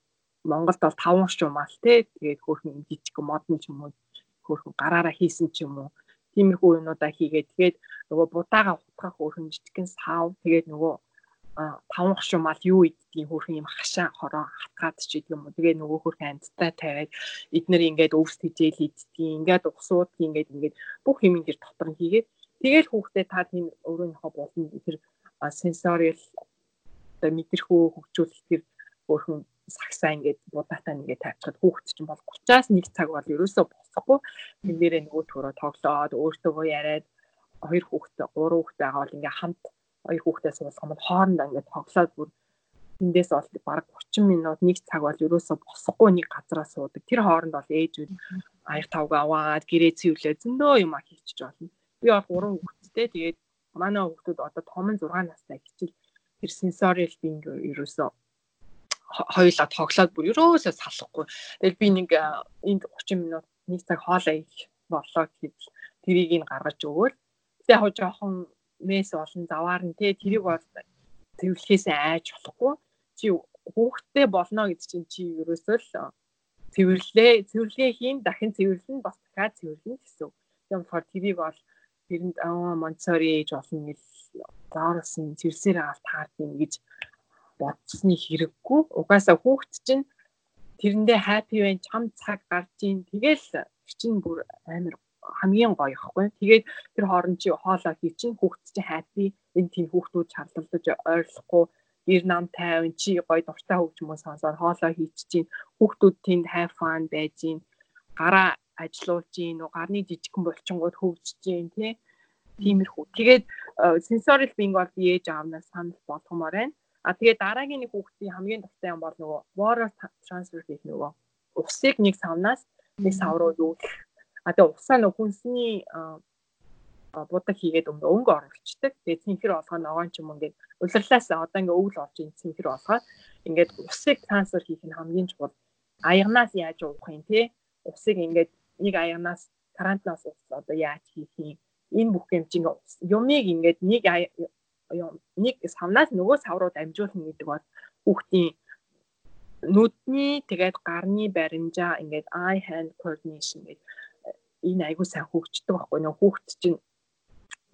Монголд бол таван шумаал те тэгээд хөөрхөн жижиг модон ч юм уу хөөрхөн гараараа хийсэн ч юм уу тиймэрхүү юмудаа хийгээд тэгээд нөгөө будаага утгах хөөрхөн жижигхэн сав тэгээд нөгөө таван шумаал юу идтiin хөөрхөн юм хашаа хороо хатгаад ч гэдэг юм уу? Тэгээ нөгөө хөөрхөн амьдтай тавиад эднэр ингээд өвс тижээл идтiin ингээд усууд ингээд ингээд бүх юм энэ дотор нь хийгээд тэгэл хүүхдээ та тийм өөрийнхөө болно тэр сенсориал одоо мэдрэхүү хөгжүүлэх тэр хөөрхөн сагсаа ингээд будаатай ингээд тавьчихад хүүхэд чинь бол 30-аас 1 цаг бол ерөөсөө босхгүй тэн дээрээ нөгөө төрөө тоглоод өөртөөгөө яриад хоёр хүүхэдтэй гурван хүүхэдтэй байгаа бол ингээд хамт хоёр хүүхэдтэй суулгах юм бол хоорондоо ингээд тоглоод бүр эндээс бол баг 30 минут 1 цаг бол ерөөсөө босхгүй нэг газараа суудаг. Тэр хооронд бол ээжүүд аяг тавга аваад гэрээ цэвэрлээ зөндөө юм а хийчих болно. Би бол гурван хүүхэдтэй тэгээд манай хүүхдүүд одоо том нь 6 настай хичээл тэр сенсориал бинг ерөөсөө хоёулаа тоглоод бүр ерөөсөө салахгүй. Тэгэл би нэг энд 30 минут нэг цаг хоолоо их болоо гэж тэрийг ин гаргаж өгөөл. Тэгээ хоо жоохон мэс олон заваар нь те тэрийг бол цэвэрлэхээс айж болохгүй. Чи хүүхдтэй болно гэдэг чинь чи ерөөсөө л цэвэрлээ цэвэрлэгээ хийн дахин цэвэрлэн бас дахиад цэвэрлэн гэсэн. Тийм болохоор тэрийг бол тэрэнд аа Монтсори ээж болно гэж заарлсан цэвэрсээр аваад таардیں۔ гэж бодсны хэрэггүй. Угаасаа хүүхэд чинь тэрэндээ happy байна, чам цаг гарч ийн. Тэгэл чинь бүр амар хамгийн гоё ихгүй. Тэгээд тэр хооронд чи хоолоо хий чинь хүүхэд чинь happy. Энэ тийм хүүхдүүд шаардлагаж ойрлохгүй гэр нам тайван чи гоё дуртай хөгжмөө сонсоод хоолоо хийч чинь хүүхдүүд тэнд have fun байж ийн. Гараа ажилуулж ийн, гарны жижигхэн булчингууд хөгжиж ийн тий Тиймэрхүү. Тэгээд сенсорил бинг бол би ээж аавнаас санал болгомоор байна. А тэгээд дараагийн нэг хүүхдийн хамгийн дуртай юм бол нөгөө water transfer гэх нөгөө усыг нэг савнаас нэг сав руу гэх. А тэгээд усаа нөгөө хүнсний будаг хийгээд өнгө өнгө оруулцдаг. Тэгээд цэнхэр олгоо ногоон ч юм ингээд улирлаас одоо ингээд өвөл орж ин цэнхэр олгоо ингээд усыг трансфер хийх нь хамгийн чухал. Аягнаас яаж уух юм те? Усыг ингээд нэг аягнаас карантинаас ус одоо яаж хийх юм? энэ бүх хэмжин юмыг ингээд нэг нэг савнаас нөгөө сав руу дамжуулна гэдэг бол хүүхдийн нүдний тэгээд гарны баримжаа ингээд eye hand coordination гэдэг энэ айгуу сайн хөгждөг байхгүй нөгөө хүүхд чинь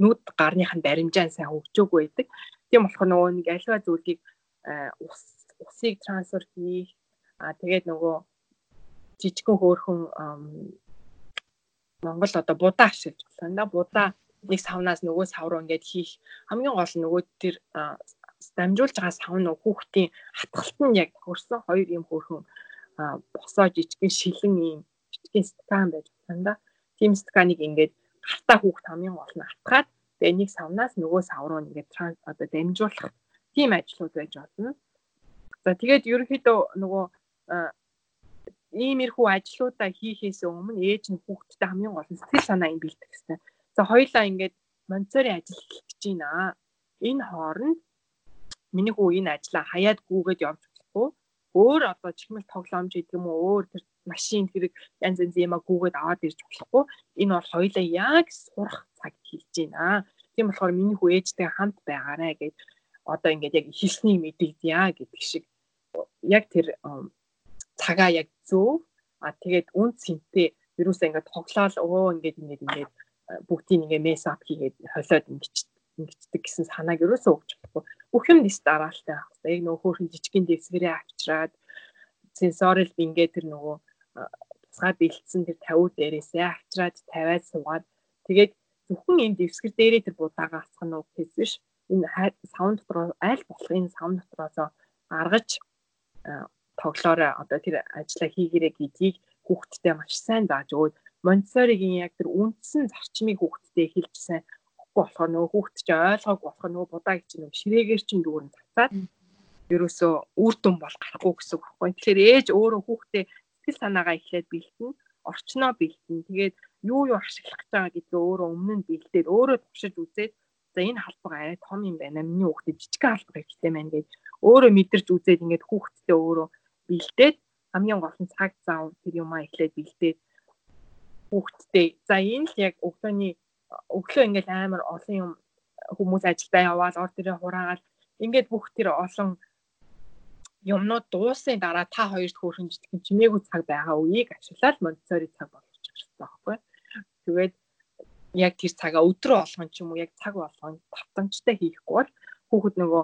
нүд гарных нь баримжаа сайн хөгжөөгүй байдаг. Тийм болохоор нөгөө нэг альва зүйлийг ус усыг трансфер хийх а тэгээд нөгөө жижигхэн хөөрхөн Монгол одоо будаа ашиглаж байна да. Будаа нэг савнаас нөгөө сав руу ингээд хийх хамгийн гол нь нөгөө тэр дамжуулж байгаа сав нь хүүхдийн хатгалт нь яг хөрсөн хоёр юм хөрхөн босоо жижигэн шилэн юм жижигэн стакан байж байна да. Тим стаканыг ингээд гартаа хүүхд хамгийн гол нь атгаад тэгээ нэг савнаас нөгөө сав руу ингээд одоо дамжуулах тийм ажлууд байж болно. За тэгээд ерөнхийдөө нөгөө иймэрхүү ажлуудаа хийхээс өмнө ээж нь хүүхдтэй хамгийн гол нь сэтгэл санаа юм бэлдэх хэрэгтэй. За хоёлаа ингээд Монцори ажил хийж байна. Энэ хооронд миний хүү энэ ажлаа хаяад гүгээд явж болохгүй. Өөр одоо чихмэл тоглоомж гэдэг юм уу өөр тэр машин хэрэг янз янз юм а гүгээд аваад ирж болохгүй. Энэ бол хоёлаа яг сурах цаг хийж байна. Тийм болохоор миний хүү ээжтэй хамт байгаарэ гэж одоо ингээд яг хэлснийг мэдэгдъя гэдэг шиг яг тэр цагаа яг зөв а тэгээд үн цэнтэй вирусаа ингээд тоглоал өө ингээд ингээд ингээд бүгдийг ингээ мес ап хийгээд холиод ингэж ингэдэг гэсэн санааг ерөөсөө өгч болохгүй. Бүх юм дэс дараалтай байх хэрэгтэй. Яг нөгөө хөөрхөн жижигэн дэвсгэрээ авчраад сенсорил ингээ тэр нөгөө тусгай бэлдсэн тэр тавиу дээрээсээ авчраад тавиад суугаад тэгээд зөвхөн энэ дэвсгэр дээрээ тэр будаагаа асах нь үг гэж биш. Энэ саунд дотроо аль болох энэ саунд дотроосоо гаргаж тоглоорой одоо тэр ажлаа хийгэрэй гэдгийг хүүхдтэй маш сайн зааж өгөөд Монтессоригийн яг тэр үндсэн зарчмыг хүүхдтэй хэлж сайн өгөхгүй болохоор нөгөө хүүхд чинь ойлгоогүй болохоор нөгөө будааг чинь нөгөө ширээгээр чинь дүүрэн татаад ерөөсөө үр дүн бол гарахгүй гэсэн үг байхгүй. Тэгэхээр ээж өөрөө хүүхдээ сэтгэл санаагаа эхлээд бэлтэн, орчноо бэлтэн. Тэгээд юу юу ашиглах гэж байгаа гэдгээ өөрөө өмнө нь бэлдээд өөрөө туршиж үзээд за энэ халбаг арай том юм байна. Миний хүүхдэд жижиг халбаг ихтэй байна гэж өөрөө мэдэрч үзээд ингээд хүүхдтэй өөрөө бэлдээд хамгийн гол нь цаг зав тэр юмаа эхлээд бэлдээд хүүхдтэй. За энэ л яг өглөөний өглөө ингээл амар олон юм хүмүүс ажилдаа яваал ор дээрээ хураагаад ингээд бүх тэр олон юмнууд дуусны дараа та хоёрт хөөрхөн жижигэн чимээгүй цаг байгаа үеийг ашиглаад монитори цаг болгочих хэрэгтэй байхгүй. Тэгээд яг тэр цагаа өдрөө болгон ч юм уу яг цаг болгон тавтамжтай хийхгүй бол хүүхэд нөгөө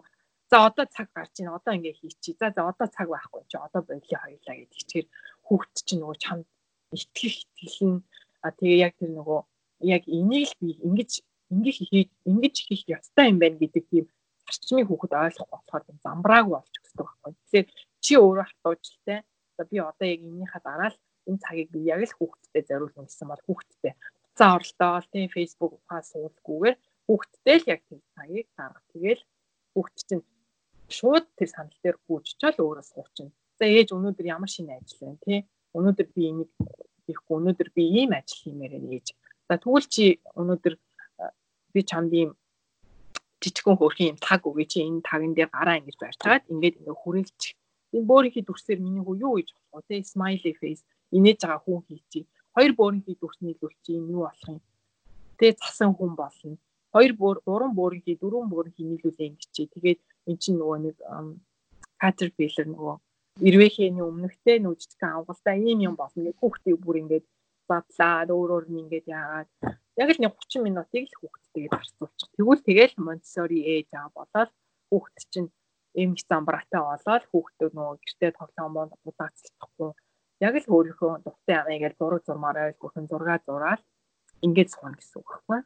за одоо цаг гарч ийн одоо ингээ хийчихье. За за одоо цаг байхгүй чи одоо болио хоёлаа гэдэг чинь хүүхэд чинь нөгөө чамд итгэх итгэл нь а тэгээ яг тэр нөгөө яг энийг л би ингэж ингэж хийж ингэж хийх ёстой юм байна гэдэг тийм зарчмыг хүүхэд ойлгох болохоор замбрааг болж өгсөн байхгүй. Тэгэхээр чи өөрөө хатуужтай. За би одоо яг энэнийхээ дараа л энэ цагийг би яг л хүүхэдтэй зориулна гэсэн бол хүүхэдтэй хуцаа оролдоо тийм Facebook ухаас суулгүйгээр хүүхэдтэй л яг тэр цагийг гаргах. Тэгэл хүүхэд чинь шууд тэр санал дээр гүйччихэл өөрөө суучна. За ээж өнөөдөр ямар шинэ ажил байна тий. Өнөөдөр би энийг хийхгүй өнөөдөр би ийм ажил хиймээр байна гэж. За тэгвэл чи өнөөдөр би чамд ийм жижигхэн хөөрхөн юм таг өгье чи энэ таган дээр гараа ингэж барьцаад ингээд ингээ хүрээлч. Энэ бөөрийнхий дүрсээр миний хүү юу гэж болох вэ? Smiley face инээж байгаа хүн хийчи. Хоёр бөөрийнхий дүрс нийлүүлчих юм юу болох юм? Тэ засан хүн болно. Хоёр бөөр, гурван бөөрийнхий, дөрвөн бөөрийнхий нийлүүлээ ингэж чи. Тэгээд эн чинь нөгөө нэг caterpillar нөгөө ирвэхээний өмнөхтэй нүжигхэн авгалтай ийм юм болно гэх хүүхдийг бүр ингээд задлаад өөрөөр нь ингээд яагаад яг л нэг 30 минутыг л хүүхдтэйгээ зарцуулчих. Тэгвэл тэгэл Монтессори ээж аа болоод хүүхд чинь эмх замбраатай болоод хүүхдүүд нөгөө гэртээ тоглоомоо будаацлахгүй яг л өөрийнхөө дуртай ингээд зураг зурмаар ойл бүрхэн зураг зураал ингээд сууна гэсэн үг байхгүй.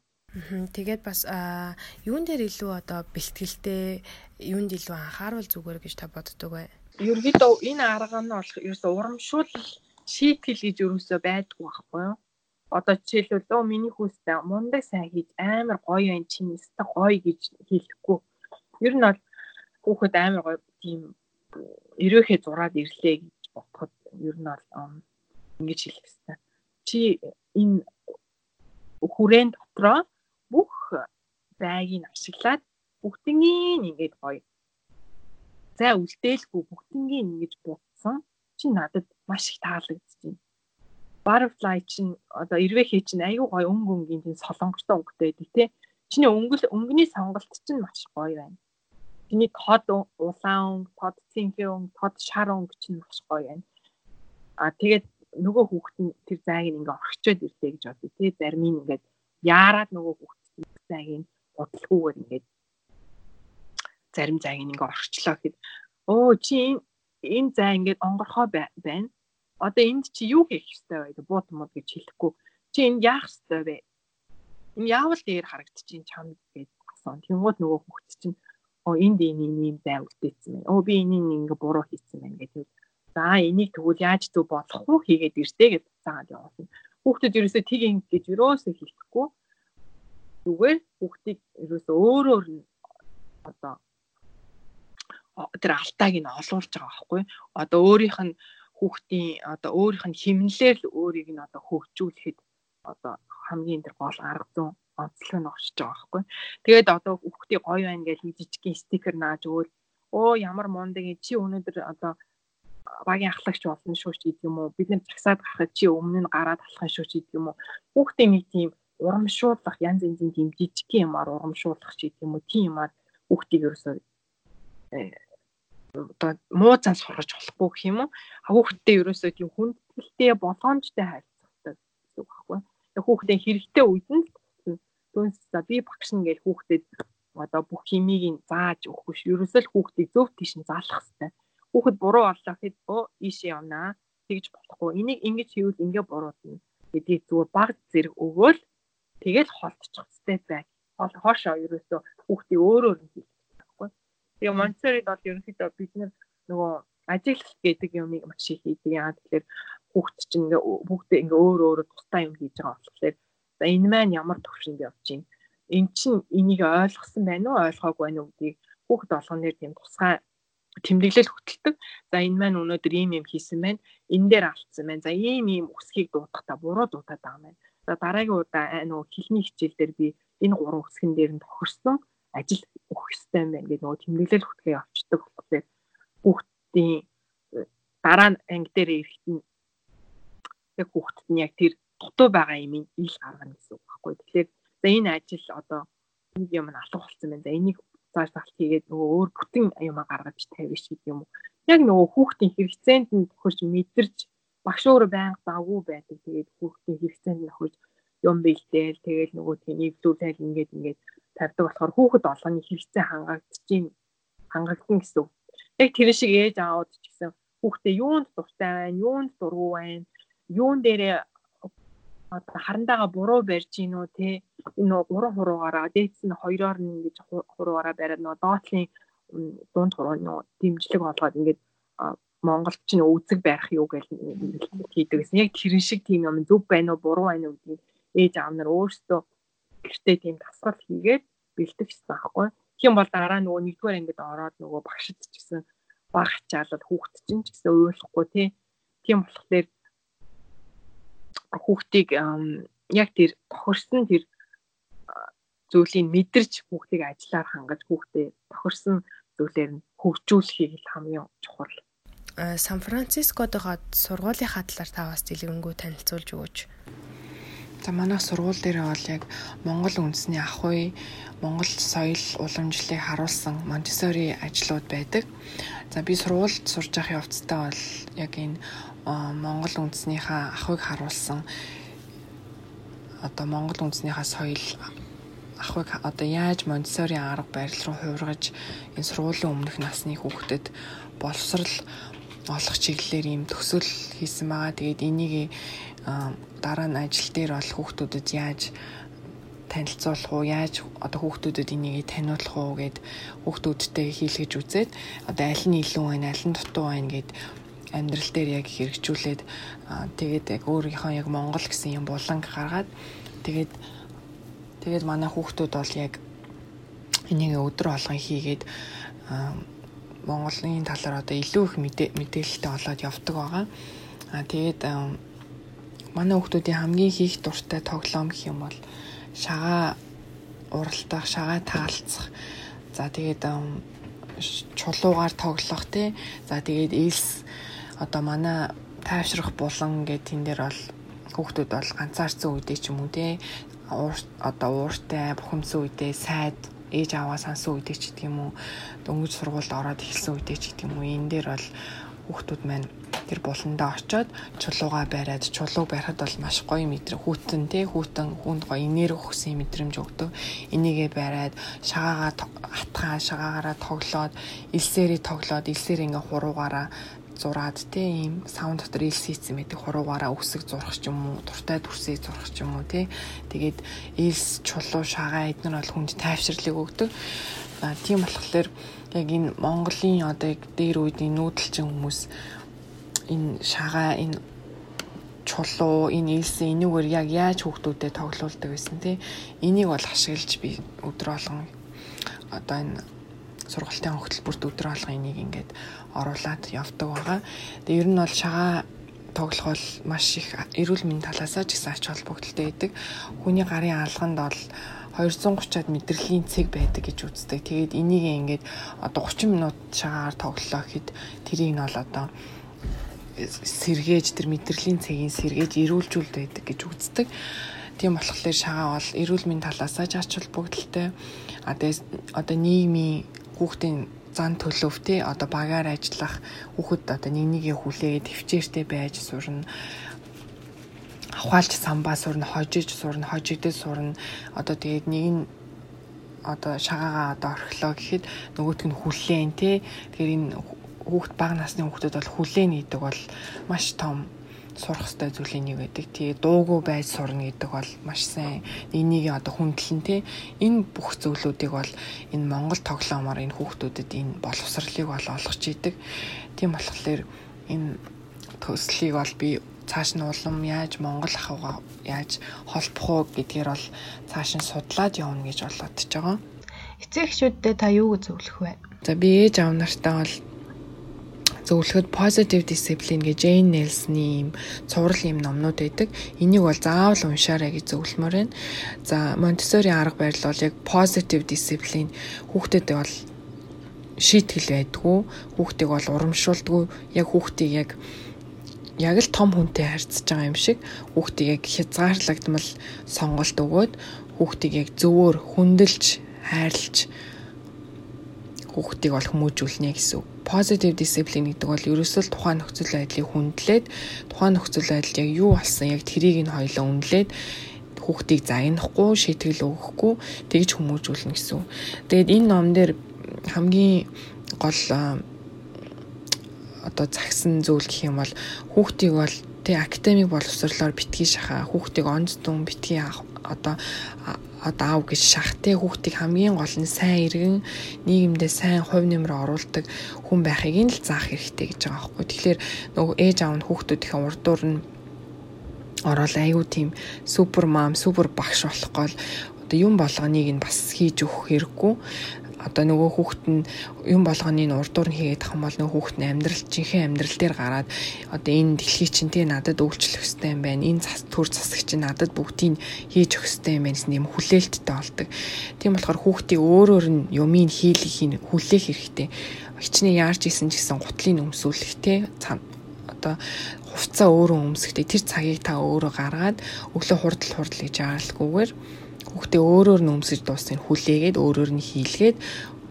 Тэгээд бас юун дээр илүү одоо бэлтгэлтэй юунд илүү анхаарал зүгээр гэж та боддог вэ? ерөөдөө энэ арга нь болох ерөөсөө урамшуул шийтгэл гэж ерөөсөө байдгүй байхгүй юу? одоо жишээлбэл өө миний хүүстэй мундаг сайн хийж амар гоё байна чинь өстө гоё гэж хэлэхгүй. Ер нь бол хүүхэд амар гоё тийм өрөөхөө зураад ирлээ гэж бодоход ер нь бол ингэж хэлэх хэрэгтэй. Чи энэ хүрээнд дотроо бүх байгийг ашиглаад бүгднийг ингэж гоё. За үлдээлгүй бүгднийг ингэж бутсан чи надад маш их таалагдчихэв butterfly чинь одоо ирвэхий чинь аюу гой өнгө өнгийн тийм солонгортой өнгөтэй байдаг тий. Чиний өнгөл өнгөний сонголт чинь маш гоё байна. Чиний тод улаан өнгө, тод цэнхэр өнгө, тод шар өнгө чинь маш гоё байна. А тэгээд нөгөө хүүхэд нь тэр зайг ингээ орхичод ирлээ гэж бодъё тий. Зарим нь ингээд яарад нөгөө хүүхэд зайг нь бодлохгүйгээр ингээд зарим зайг ингээ орхичлоо гэхэд өө чи энэ зай ингээд онгорхоо байна. Одоо энд чи юу хийх ёстой вэ? Гэж буут мод гэж хэлэхгүй. Чи энд яах ёстой вэ? Энэ яавал дээр харагдчихин чамд гэж асуусан тэнгууд нөгөө хүүхд чинь оо энд энэ ийм бай үлдээсэн байна. Оо би энийг ингээ буруу хийсэн байна гэдэг. За энийг тэгвэл яаж зөв болох вэ хийгээд иртээ гэж цаагаад явуулна хүүхдэд ерөөсөө тийг ингэж ерөөсөө хэлэхгүй. Зүгээр хүүхдийг ерөөсөө өөрөөр нь одоо тэр алтааг нь олуулж байгаа байхгүй. Одоо өөрийнх нь хүүхдийн одоо өөрийнх нь химнэлээр л өөрийг нь одоо хөгжүүлэхэд одоо хамгийн тэр гол арга зүйн онцлог нь оршиж байгаа байхгүй. Тэгээд одоо хүүхдийн гоё байна гэж жижигхэн стикер нааж өгөөл. Оо ямар мундаг чи өнөөдөр одоо багийн ахлагч болно шүү ч гэдэг юм уу? Бид нар цагсаад гарахад чи өмнө нь гараад алхах шүү ч гэдэг юм уу? Хүүхдийн нэг тийм урамшуулах янз янзын тийм жижигхэн юмар урамшуулах ч гэдэг юм уу? Тийм юмар хүүхдийг ерөөсөө одоо муу зан сургаж болохгүй гэх юм уу хүүхдтэй ерөөсөө тийм хүндэлтэй болгоомжтой харилцахтай гэсэн үг байхгүй. Хүүхдээ хэрэгтэй үед нь түнс за би багш нь гэж хүүхдэд одоо бүх химийг нь зааж өгөхгүй ш. Ерөөсөө л хүүхдийг зөв тийш нь заалах хэрэгтэй. Хүүхэд буруу орлоо гэхэд өө ийшээ явнаа тэгж болохгүй. Энийг ингэж хийвэл ингээ буруудна гэдгийг зүгээр баг зэрэг өгөөл тэгэл холдчих хэрэгтэй бай. Хоошоо ерөөсөө хүүхдийн өөрөөр нь хийх Тэгээ Монтессорид бол ерөнхийдөө бид нөгөө ажиглах гэдэг юмыг маш их хийдэг. Яа тэгэхээр хүүхд чинь ингээ бүгдээ ингээ өөр өөр тустай юм хийж байгаа болохоор за энэ маань ямар төвшөнд явж байна. Эн чинь энийг ойлгосон байна уу, ойлгоогүй байна уу гэдгийг хүүхд болгоноор тийм тусгай тэмдэглэл хөтэлдэг. За энэ маань өнөөдөр ийм юм хийсэн байна. Энэ дээр алдсан байна. За ийм ийм үсгийг дуудахтаа буруу дуудаад байгаа юм байна. За дараагийн удаа нөгөө хэлний хичээл дээр би энэ гурван үсгэн дээр нь тохирсон ажил өгөх ёстой юм байна гэдэг нөгөө тэмдэглэл хөтгөө авчдаг болохоор хүүхдийн э, дараа анги дээр ирэхэд нь яг хүүхдэд нь яг тэр дутуу байгаа юм ил гаргана гэсэн үг байхгүй. Тэгэхээр за энэ ажил одоо нэг юм алга болсон байна. За энийг зааш залт хийгээд нөгөө өөр бүтэн юмаа гаргаж тавьж гэдэг юм уу. Яг нөгөө хүүхдийн хэрэгцээнд нь тохирч мэдэрч багш өөрөө байнга завгүй байдаг. Тэгээд хүүхдийн хэрэгцээнд нь тохирч юм бэлдээл тэгээд нөгөө тийм нэвлүүлэл ингээд ингээд тавьдаг болохоор хүүхэд олгоны хэрэгцээ хангагдчих хангагдана гэсэн үг. Яг тэр шиг ээж аауд ч гэсэн хүүхдээ юунд дуртай байна, юунд дургүй байна, юун дээрээ одоо харандаага буруу барьж гин үү те энэ гурван хуруугаараа дээдс нь хоёроор нь ингэж хуруугаараа бариад нөгөө доотлын дунд хуруу нөгөө дэмжлэг болгоод ингээд Монголд ч үзэг байх юу гэж хийдэг гэсэн. Яг тэрэн шиг тийм юм зөв байна уу буруу байна уу гэдгийг ээж аав нар өөрсдөө гэртээ тийм дасгал хийгээд бэлдэх гэсэн байхгүй. Тийм бол дараа нөгөө нэгдүгээр ангид ороод нөгөө багшд ч гэсэн баг ачаалал хүүхд чинь ч гэсэн уйлахгүй тий. Тийм болохоор хүүхдийг яг тэр тохирсон тэр зүйлийг мэдэрч хүүхдийг ажиллаар хангаж хүүхдээ тохирсон зүйлээр нь хөгжүүлэхийг хамгийн чухал. Сан Францискодогоо сургуулийнхаа талаар та бас дэлгэрэнгүй танилцуулж өгөөч. За манай сургууль дээр бол яг Монгол үндэсний ах уй, Монгол соёл уламжлалыг харуулсан Монтессори ажлууд байдаг. За би сургуульд сурж явах явцдаа бол яг энэ Монгол үндэснийхээ ах уйг харуулсан одоо Монгол үндэснийхээ соёл ахыг одоо яаж Монтессорийн арга барил руу хувиргаж энэ сургуулийн өмнөх насны хүүхдэд боловсрал олох чиглэлээр ийм төсөл хийсэн байгаа. Тэгээд энийг дараа нь ажил дээр бол хүүхдүүдэд яаж танилцуулах уу яаж одоо хүүхдүүдэд энийг таниулах уу гэд хүүхдүүдтэй хийлгэж үзээд одоо аль нь илүү байна аль нь дутуу байна гэд амьдрал дээр яг хэрэгжүүлээд тэгээд яг өөрийнхөө яг Монгол гэсэн юм буланг гаргаад тэгээд тэгээд манай хүүхдүүд бол яг энийг өдөр болгон хийгээд Монголын талаар одоо илүү их мэдээлэлтэй болоод явдаг байгаа. Аа тэгээд манай хүүхдүүдийн хамгийн хийх дуртай тоглоом гэх юм бол шагаа уралдах, шагаа таалцах. За тэгээд чулуугаар тоглох тий. За тэгээд элс одоо манай тайвшрах булан гэдэг тэн дээр бол хүүхдүүд бол ганцаарцсан үедээ ч юм уу тий одоо ууртай бухимдсан үедээ сайд ээж аваа сансан үедээ ч гэдэг юм уу дөнгөж сургуульд ороод эхэлсэн үедээ ч гэдэг юм уу энэ дээр бол хүүхдүүд маань тэр буландаа очоод чулууга бариад чулуу барихад бол маш гоё мэдрэг хүүтэн тий хүүтэн хүнд гоё энерги өгсөн мэдрэмж өгдөг. Энийгээ бариад шагаагаа атгаа шагаагаараа тоглоод элсээрээ тоглоод элсээр ингээ хуруугаараа зураад те ийм саунд дотор ил хийцэн байдаг хуруугаараа үсэг зурах ч юм уу дуртай дүрсээ зурах ч юм уу те тэгээд илс чулуу шагаа эднэр бол хүнд тайвширлыг өгдөг. А тийм болохоор яг энэ Монголын одоо яг дээр үеийн нүүдэлчин хүмүүс энэ шагаа энэ чулуу энэ илсэн энүүгээр яг яаж хүүхдүүдэд тоглуулдаг байсан те энийг бол ашиглаж би өдрө болгон одоо энэ сургалтын хөтөлбөрт өдрө болгон энийг ингээд оруулаад явдаг байгаа. Тэгээ ер нь бол шагаа тоглох бол маш их эрүүл мэндийн талаас ч гэсэн ач холбогдолтой байдаг. Хүний гарын алганд бол 230-аад мэдрэлийн цэг байдаг гэж үздэг. Тэгээд энийг ингээд одоо 30 минут шагаагаар тоглолоо гэхэд тэрийг нь бол одоо сэргээж тэр мэдрэлийн цэгийг сэргээж эрүүлжүүлд байдаг гэж үздэг. Тийм болохоор шагаа бол эрүүл мэндийн талаас ч ач холбогдолтой. А тэгээд одоо нийгмийн хүүхдийн зан төлөв те одоо багаар ажиллах хүүхэд одоо нэг нэгээ хүлээгээд төвчээртэй байж сурна авахалж самбаа сурна хожиж сурна хожигдэл сурна одоо тэгээд нэг нь одоо шагаагаа одоо орхилоо гэхэд нөгөөтг нь хүлээн те тэгэхээр энэ хүүхд бага насны хүүхдүүд бол хүлээн гэдэг бол маш том сурах хэрэгтэй зүйлийн нэг байдаг. Тэгээ дуугүй байж сурна гэдэг бол маш сайн энийг одоо хүндлэн тий энэ бүх зүйлүүдийг бол энэ Монгол тоглоомоор энэ хүүхдүүдэд энэ боловсролыг бол олгож идэг. Тийм болохоор энэ төслийг бол би цааш нь улам яаж Монгол ахуйгаа яаж холбох уу гэдгээр бол цааш нь судлаад явна гэж болоод ч байгаа. Эцэг эхчүүдэд та юу гэж зөвлөх вэ? За би ээж аав нартаа бол зөвлөхөд positive discipline гэж Jane Nelson-ы юм цуврал юм номнууд байдаг. Энийг бол заавал уншаарай гэж зөвлөмөр байна. За Montessori арга барил бол яг positive discipline хүүхдэд бол шийтгэл байдгүй, хүүхдийг бол урамшуулдгүй, яг хүүхдийг яг яг л том хүнтэй харьцаж байгаа юм шиг хүүхдийг яг хязгаарлагдмал сонголт өгөөд хүүхдийг яг зөвөр хүндэлж хайрлж хүүхдийг бол хүмүүжүүлнэ гэсэн. Positive discipline гэдэг бол ерөөсөө тухайн нөхцөл байдлыг хүндлээд тухайн нөхцөл байдалд яг юу болсон яг тэрийг нь хоёлоо үнэлээд хүүхдийг загнахгүй, шийтгэл өгөхгүй тэгж хүмүүжүүлнэ гэсэн. Тэгээд энэ ном дээр хамгийн гол одоо загсан зүйл гэх юм бол хүүхдийг бол тэг академик боловсрлоор битгий шахаа хүүхдийг онц дүн битгий одоо одоо аав гэж шахтээ хүүхдийг хамгийн гол нь сайн иргэн нийгэмдээ сайн хувь нэмэр оруулдаг хүн байхыг нь л заах хэрэгтэй гэж байгаа байхгүй. Тэгэхээр нөгөө ээж аав нь хүүхдүүдийн урдуур нь ороод аюу тийм супер мам, супер багш болох гол одоо юм болгоныг нь бас хийж өгөх хэрэггүй одоо нөгөө хүүхэд нь юм болгоны нь урдуур нь хийгээд тах юм бол нөгөө хүүхэд нь амьдрал жинхэнэ амьдрал дээр гараад одоо энэ дэлхий чинь тий надад үйлчлэх хэрэгтэй юм байна. Энэ цас төр засаг чинь надад бүгдийг хийж өгөх хэрэгтэй юм байна гэсэн юм хүлээлттэй болдог. Тийм болохоор хүүхдийн өөрөөр нь юмыг хийлгэх хүлээх хэрэгтэй. Хичнээн яарч исэн ч гэсэн гутлыг өмсүүлэх тий одоо хувцаа өөрөө өмсөхдөө тэр цагийг та өөрөө гаргаад өглөө хурдл хурдл гэж яаралгүйгээр Хүүхдээ өөрөөр нь өмсөж дуусна хүлээгээд өөрөөр нь хийлгээд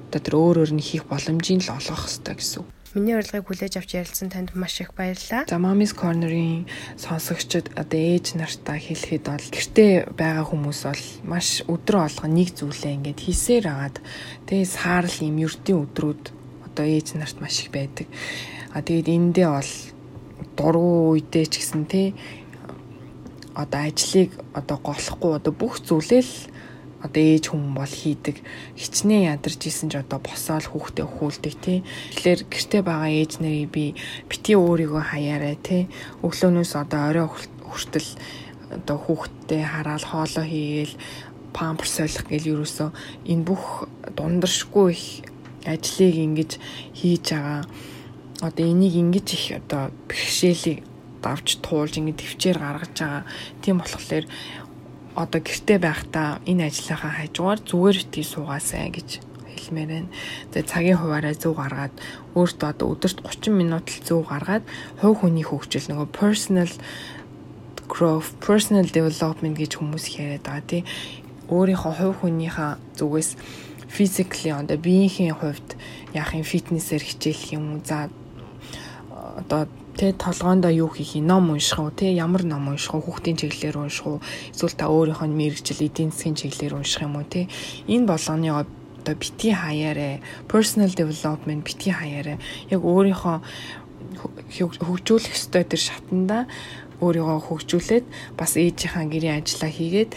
одоо тэр өөрөөр нь хийх боломжийг л олгох хэрэгтэй гэсэн. Миний урилгыг хүлээж авч ярилцсан танд маш их баярлалаа. За Mommy's Corner-ийн сонсогчид одоо ээж нартаа хэлэхэд бол гэртээ байгаа хүмүүс бол маш өдрө олгоо нэг зүйлээ ингээд хийсээр агаад тэгээ саарл юм ердийн өдрүүд одоо ээж нарт маш их байдаг. А тэгээд эндээ бол дургу үедээ ч гэсэн тий одоо ажлыг одоо голохгүй одоо бүх зүйлээ л одоо ээж хүн бол хийдэг хичнээн ядарч исэн ч одоо босоол хүүхдээ өхүүлдэг тий. Тэгэхээр гэрте байгаа ээж нарыг би бити өөрийгөө хаяарай тий. Өглөөнөөс одоо орой хүртэл одоо хүүхдтэй хараал хоолоо хийгээл памперс солих гэл юусоо энэ бүх дундаршгүй их ажлыг ингэж хийж байгаа одоо энийг ингэж их одоо бэрхшээлийг давж туулж ингэ төвчээр гаргаж байгаа. Тийм болохоор одоо гэрте байхдаа энэ ажлынхаа хажуугаар зүгээр битгий суугаасай гэж хэлмээр байна. Тэгээ цагийн хуваараа зөв гаргаад өөртөө одоо өдөрт 30 минут л зөв гаргаад хувь хүний хөгжил нөгөө personal growth, personal development гэж хүмүүс яриад байгаа тий. Өөрийнхөө хувь хүнийхээ зүгээс physically одоо биеийнхээ хувьд яахын фитнесээр хичээлэх юм уу за одоо тэ толгоондоо юу хийх юм? Ном унших уу? Тэ ямар ном унших уу? Хүүхдийн чиглэлээр унших уу? Эсвэл та өөрийнхөө мэрэгжил эдийн засгийн чиглэлээр унших юм уу? Тэ энэ болгоны одоо бити хаяарэ personal development бити хаяарэ яг өөрийнхөө хөгжүүлэх ёстой тэр шатанда өөрийгөө хөгжүүлээд бас ээжийнхаа гэрийн ажлаа хийгээд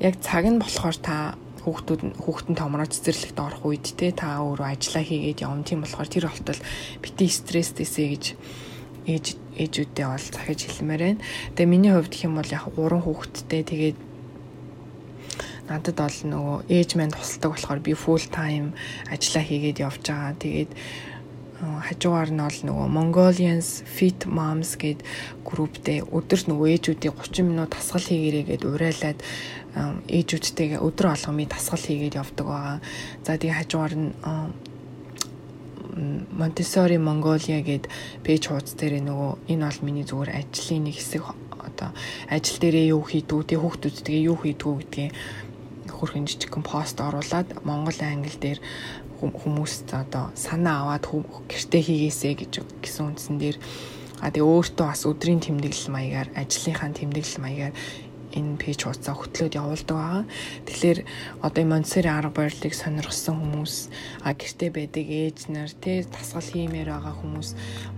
яг цаг нь болохоор та хүүхдүүд хүүхдэн томроо цэцэрлэгт орох үед те та өөрөө ажиллаа хийгээд явна. Тийм болохоор тэр болтол бити стресстэйсэ гэж ээж ээжүүдээ бол захиж хэлмээр байна. Тэгээ миний хувьд гэх юм бол яг гурван хүүхэдтэй тэгээд надад бол нөгөө ээж маань тусалдаг болохоор би full time ажиллаа хийгээд явж байгаа. Тэгээд хажуугаар нь бол нөгөө Mongolians Fit Moms гэд групптэй өдөрт нөгөө ээжүүдийн 30 минут тасгал хийгэрээ гэд урайлаад ээжүүдтэйгээ өдөр болгоми тасгал хийгээд явдаг байгаа. За тэгээ хажуугаар нь Montessori Mongolia гэд пэйж хуудас дээр нөгөө энэ бол миний зүгээр ажлын нэг хэсэг одоо ажил дээрээ юу хийдгүү тий хүүхдүүдтэйгээ юу хийдгүү гэдгийг хөрхэн жижигхэн пост оруулаад Монгол англи дээр хүмүүст одоо санаа аваад гэртээ хийгээсэй гэж гисэн үндсэн дээр а тэгээ өөртөө бас өдрийн тэмдэглэл маягаар ажлынхаа тэмдэглэл маягаар энэ пэйж хуудасаа хөтлөөд явуулдаг байгаа. Тэгэхээр одоо Монсери арга барилыг сонирхсан хүмүүс а гэртээ байдаг ээж нар тэ тасгал хиймээр байгаа хүмүүс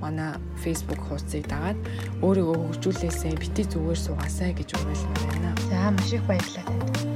манай Facebook хуудсыг дагаад өөрийгөө хөгжүүлээсэй бити зүгээр суугаасай гэж уриалмаар байна. За маш их баярлалаа танд.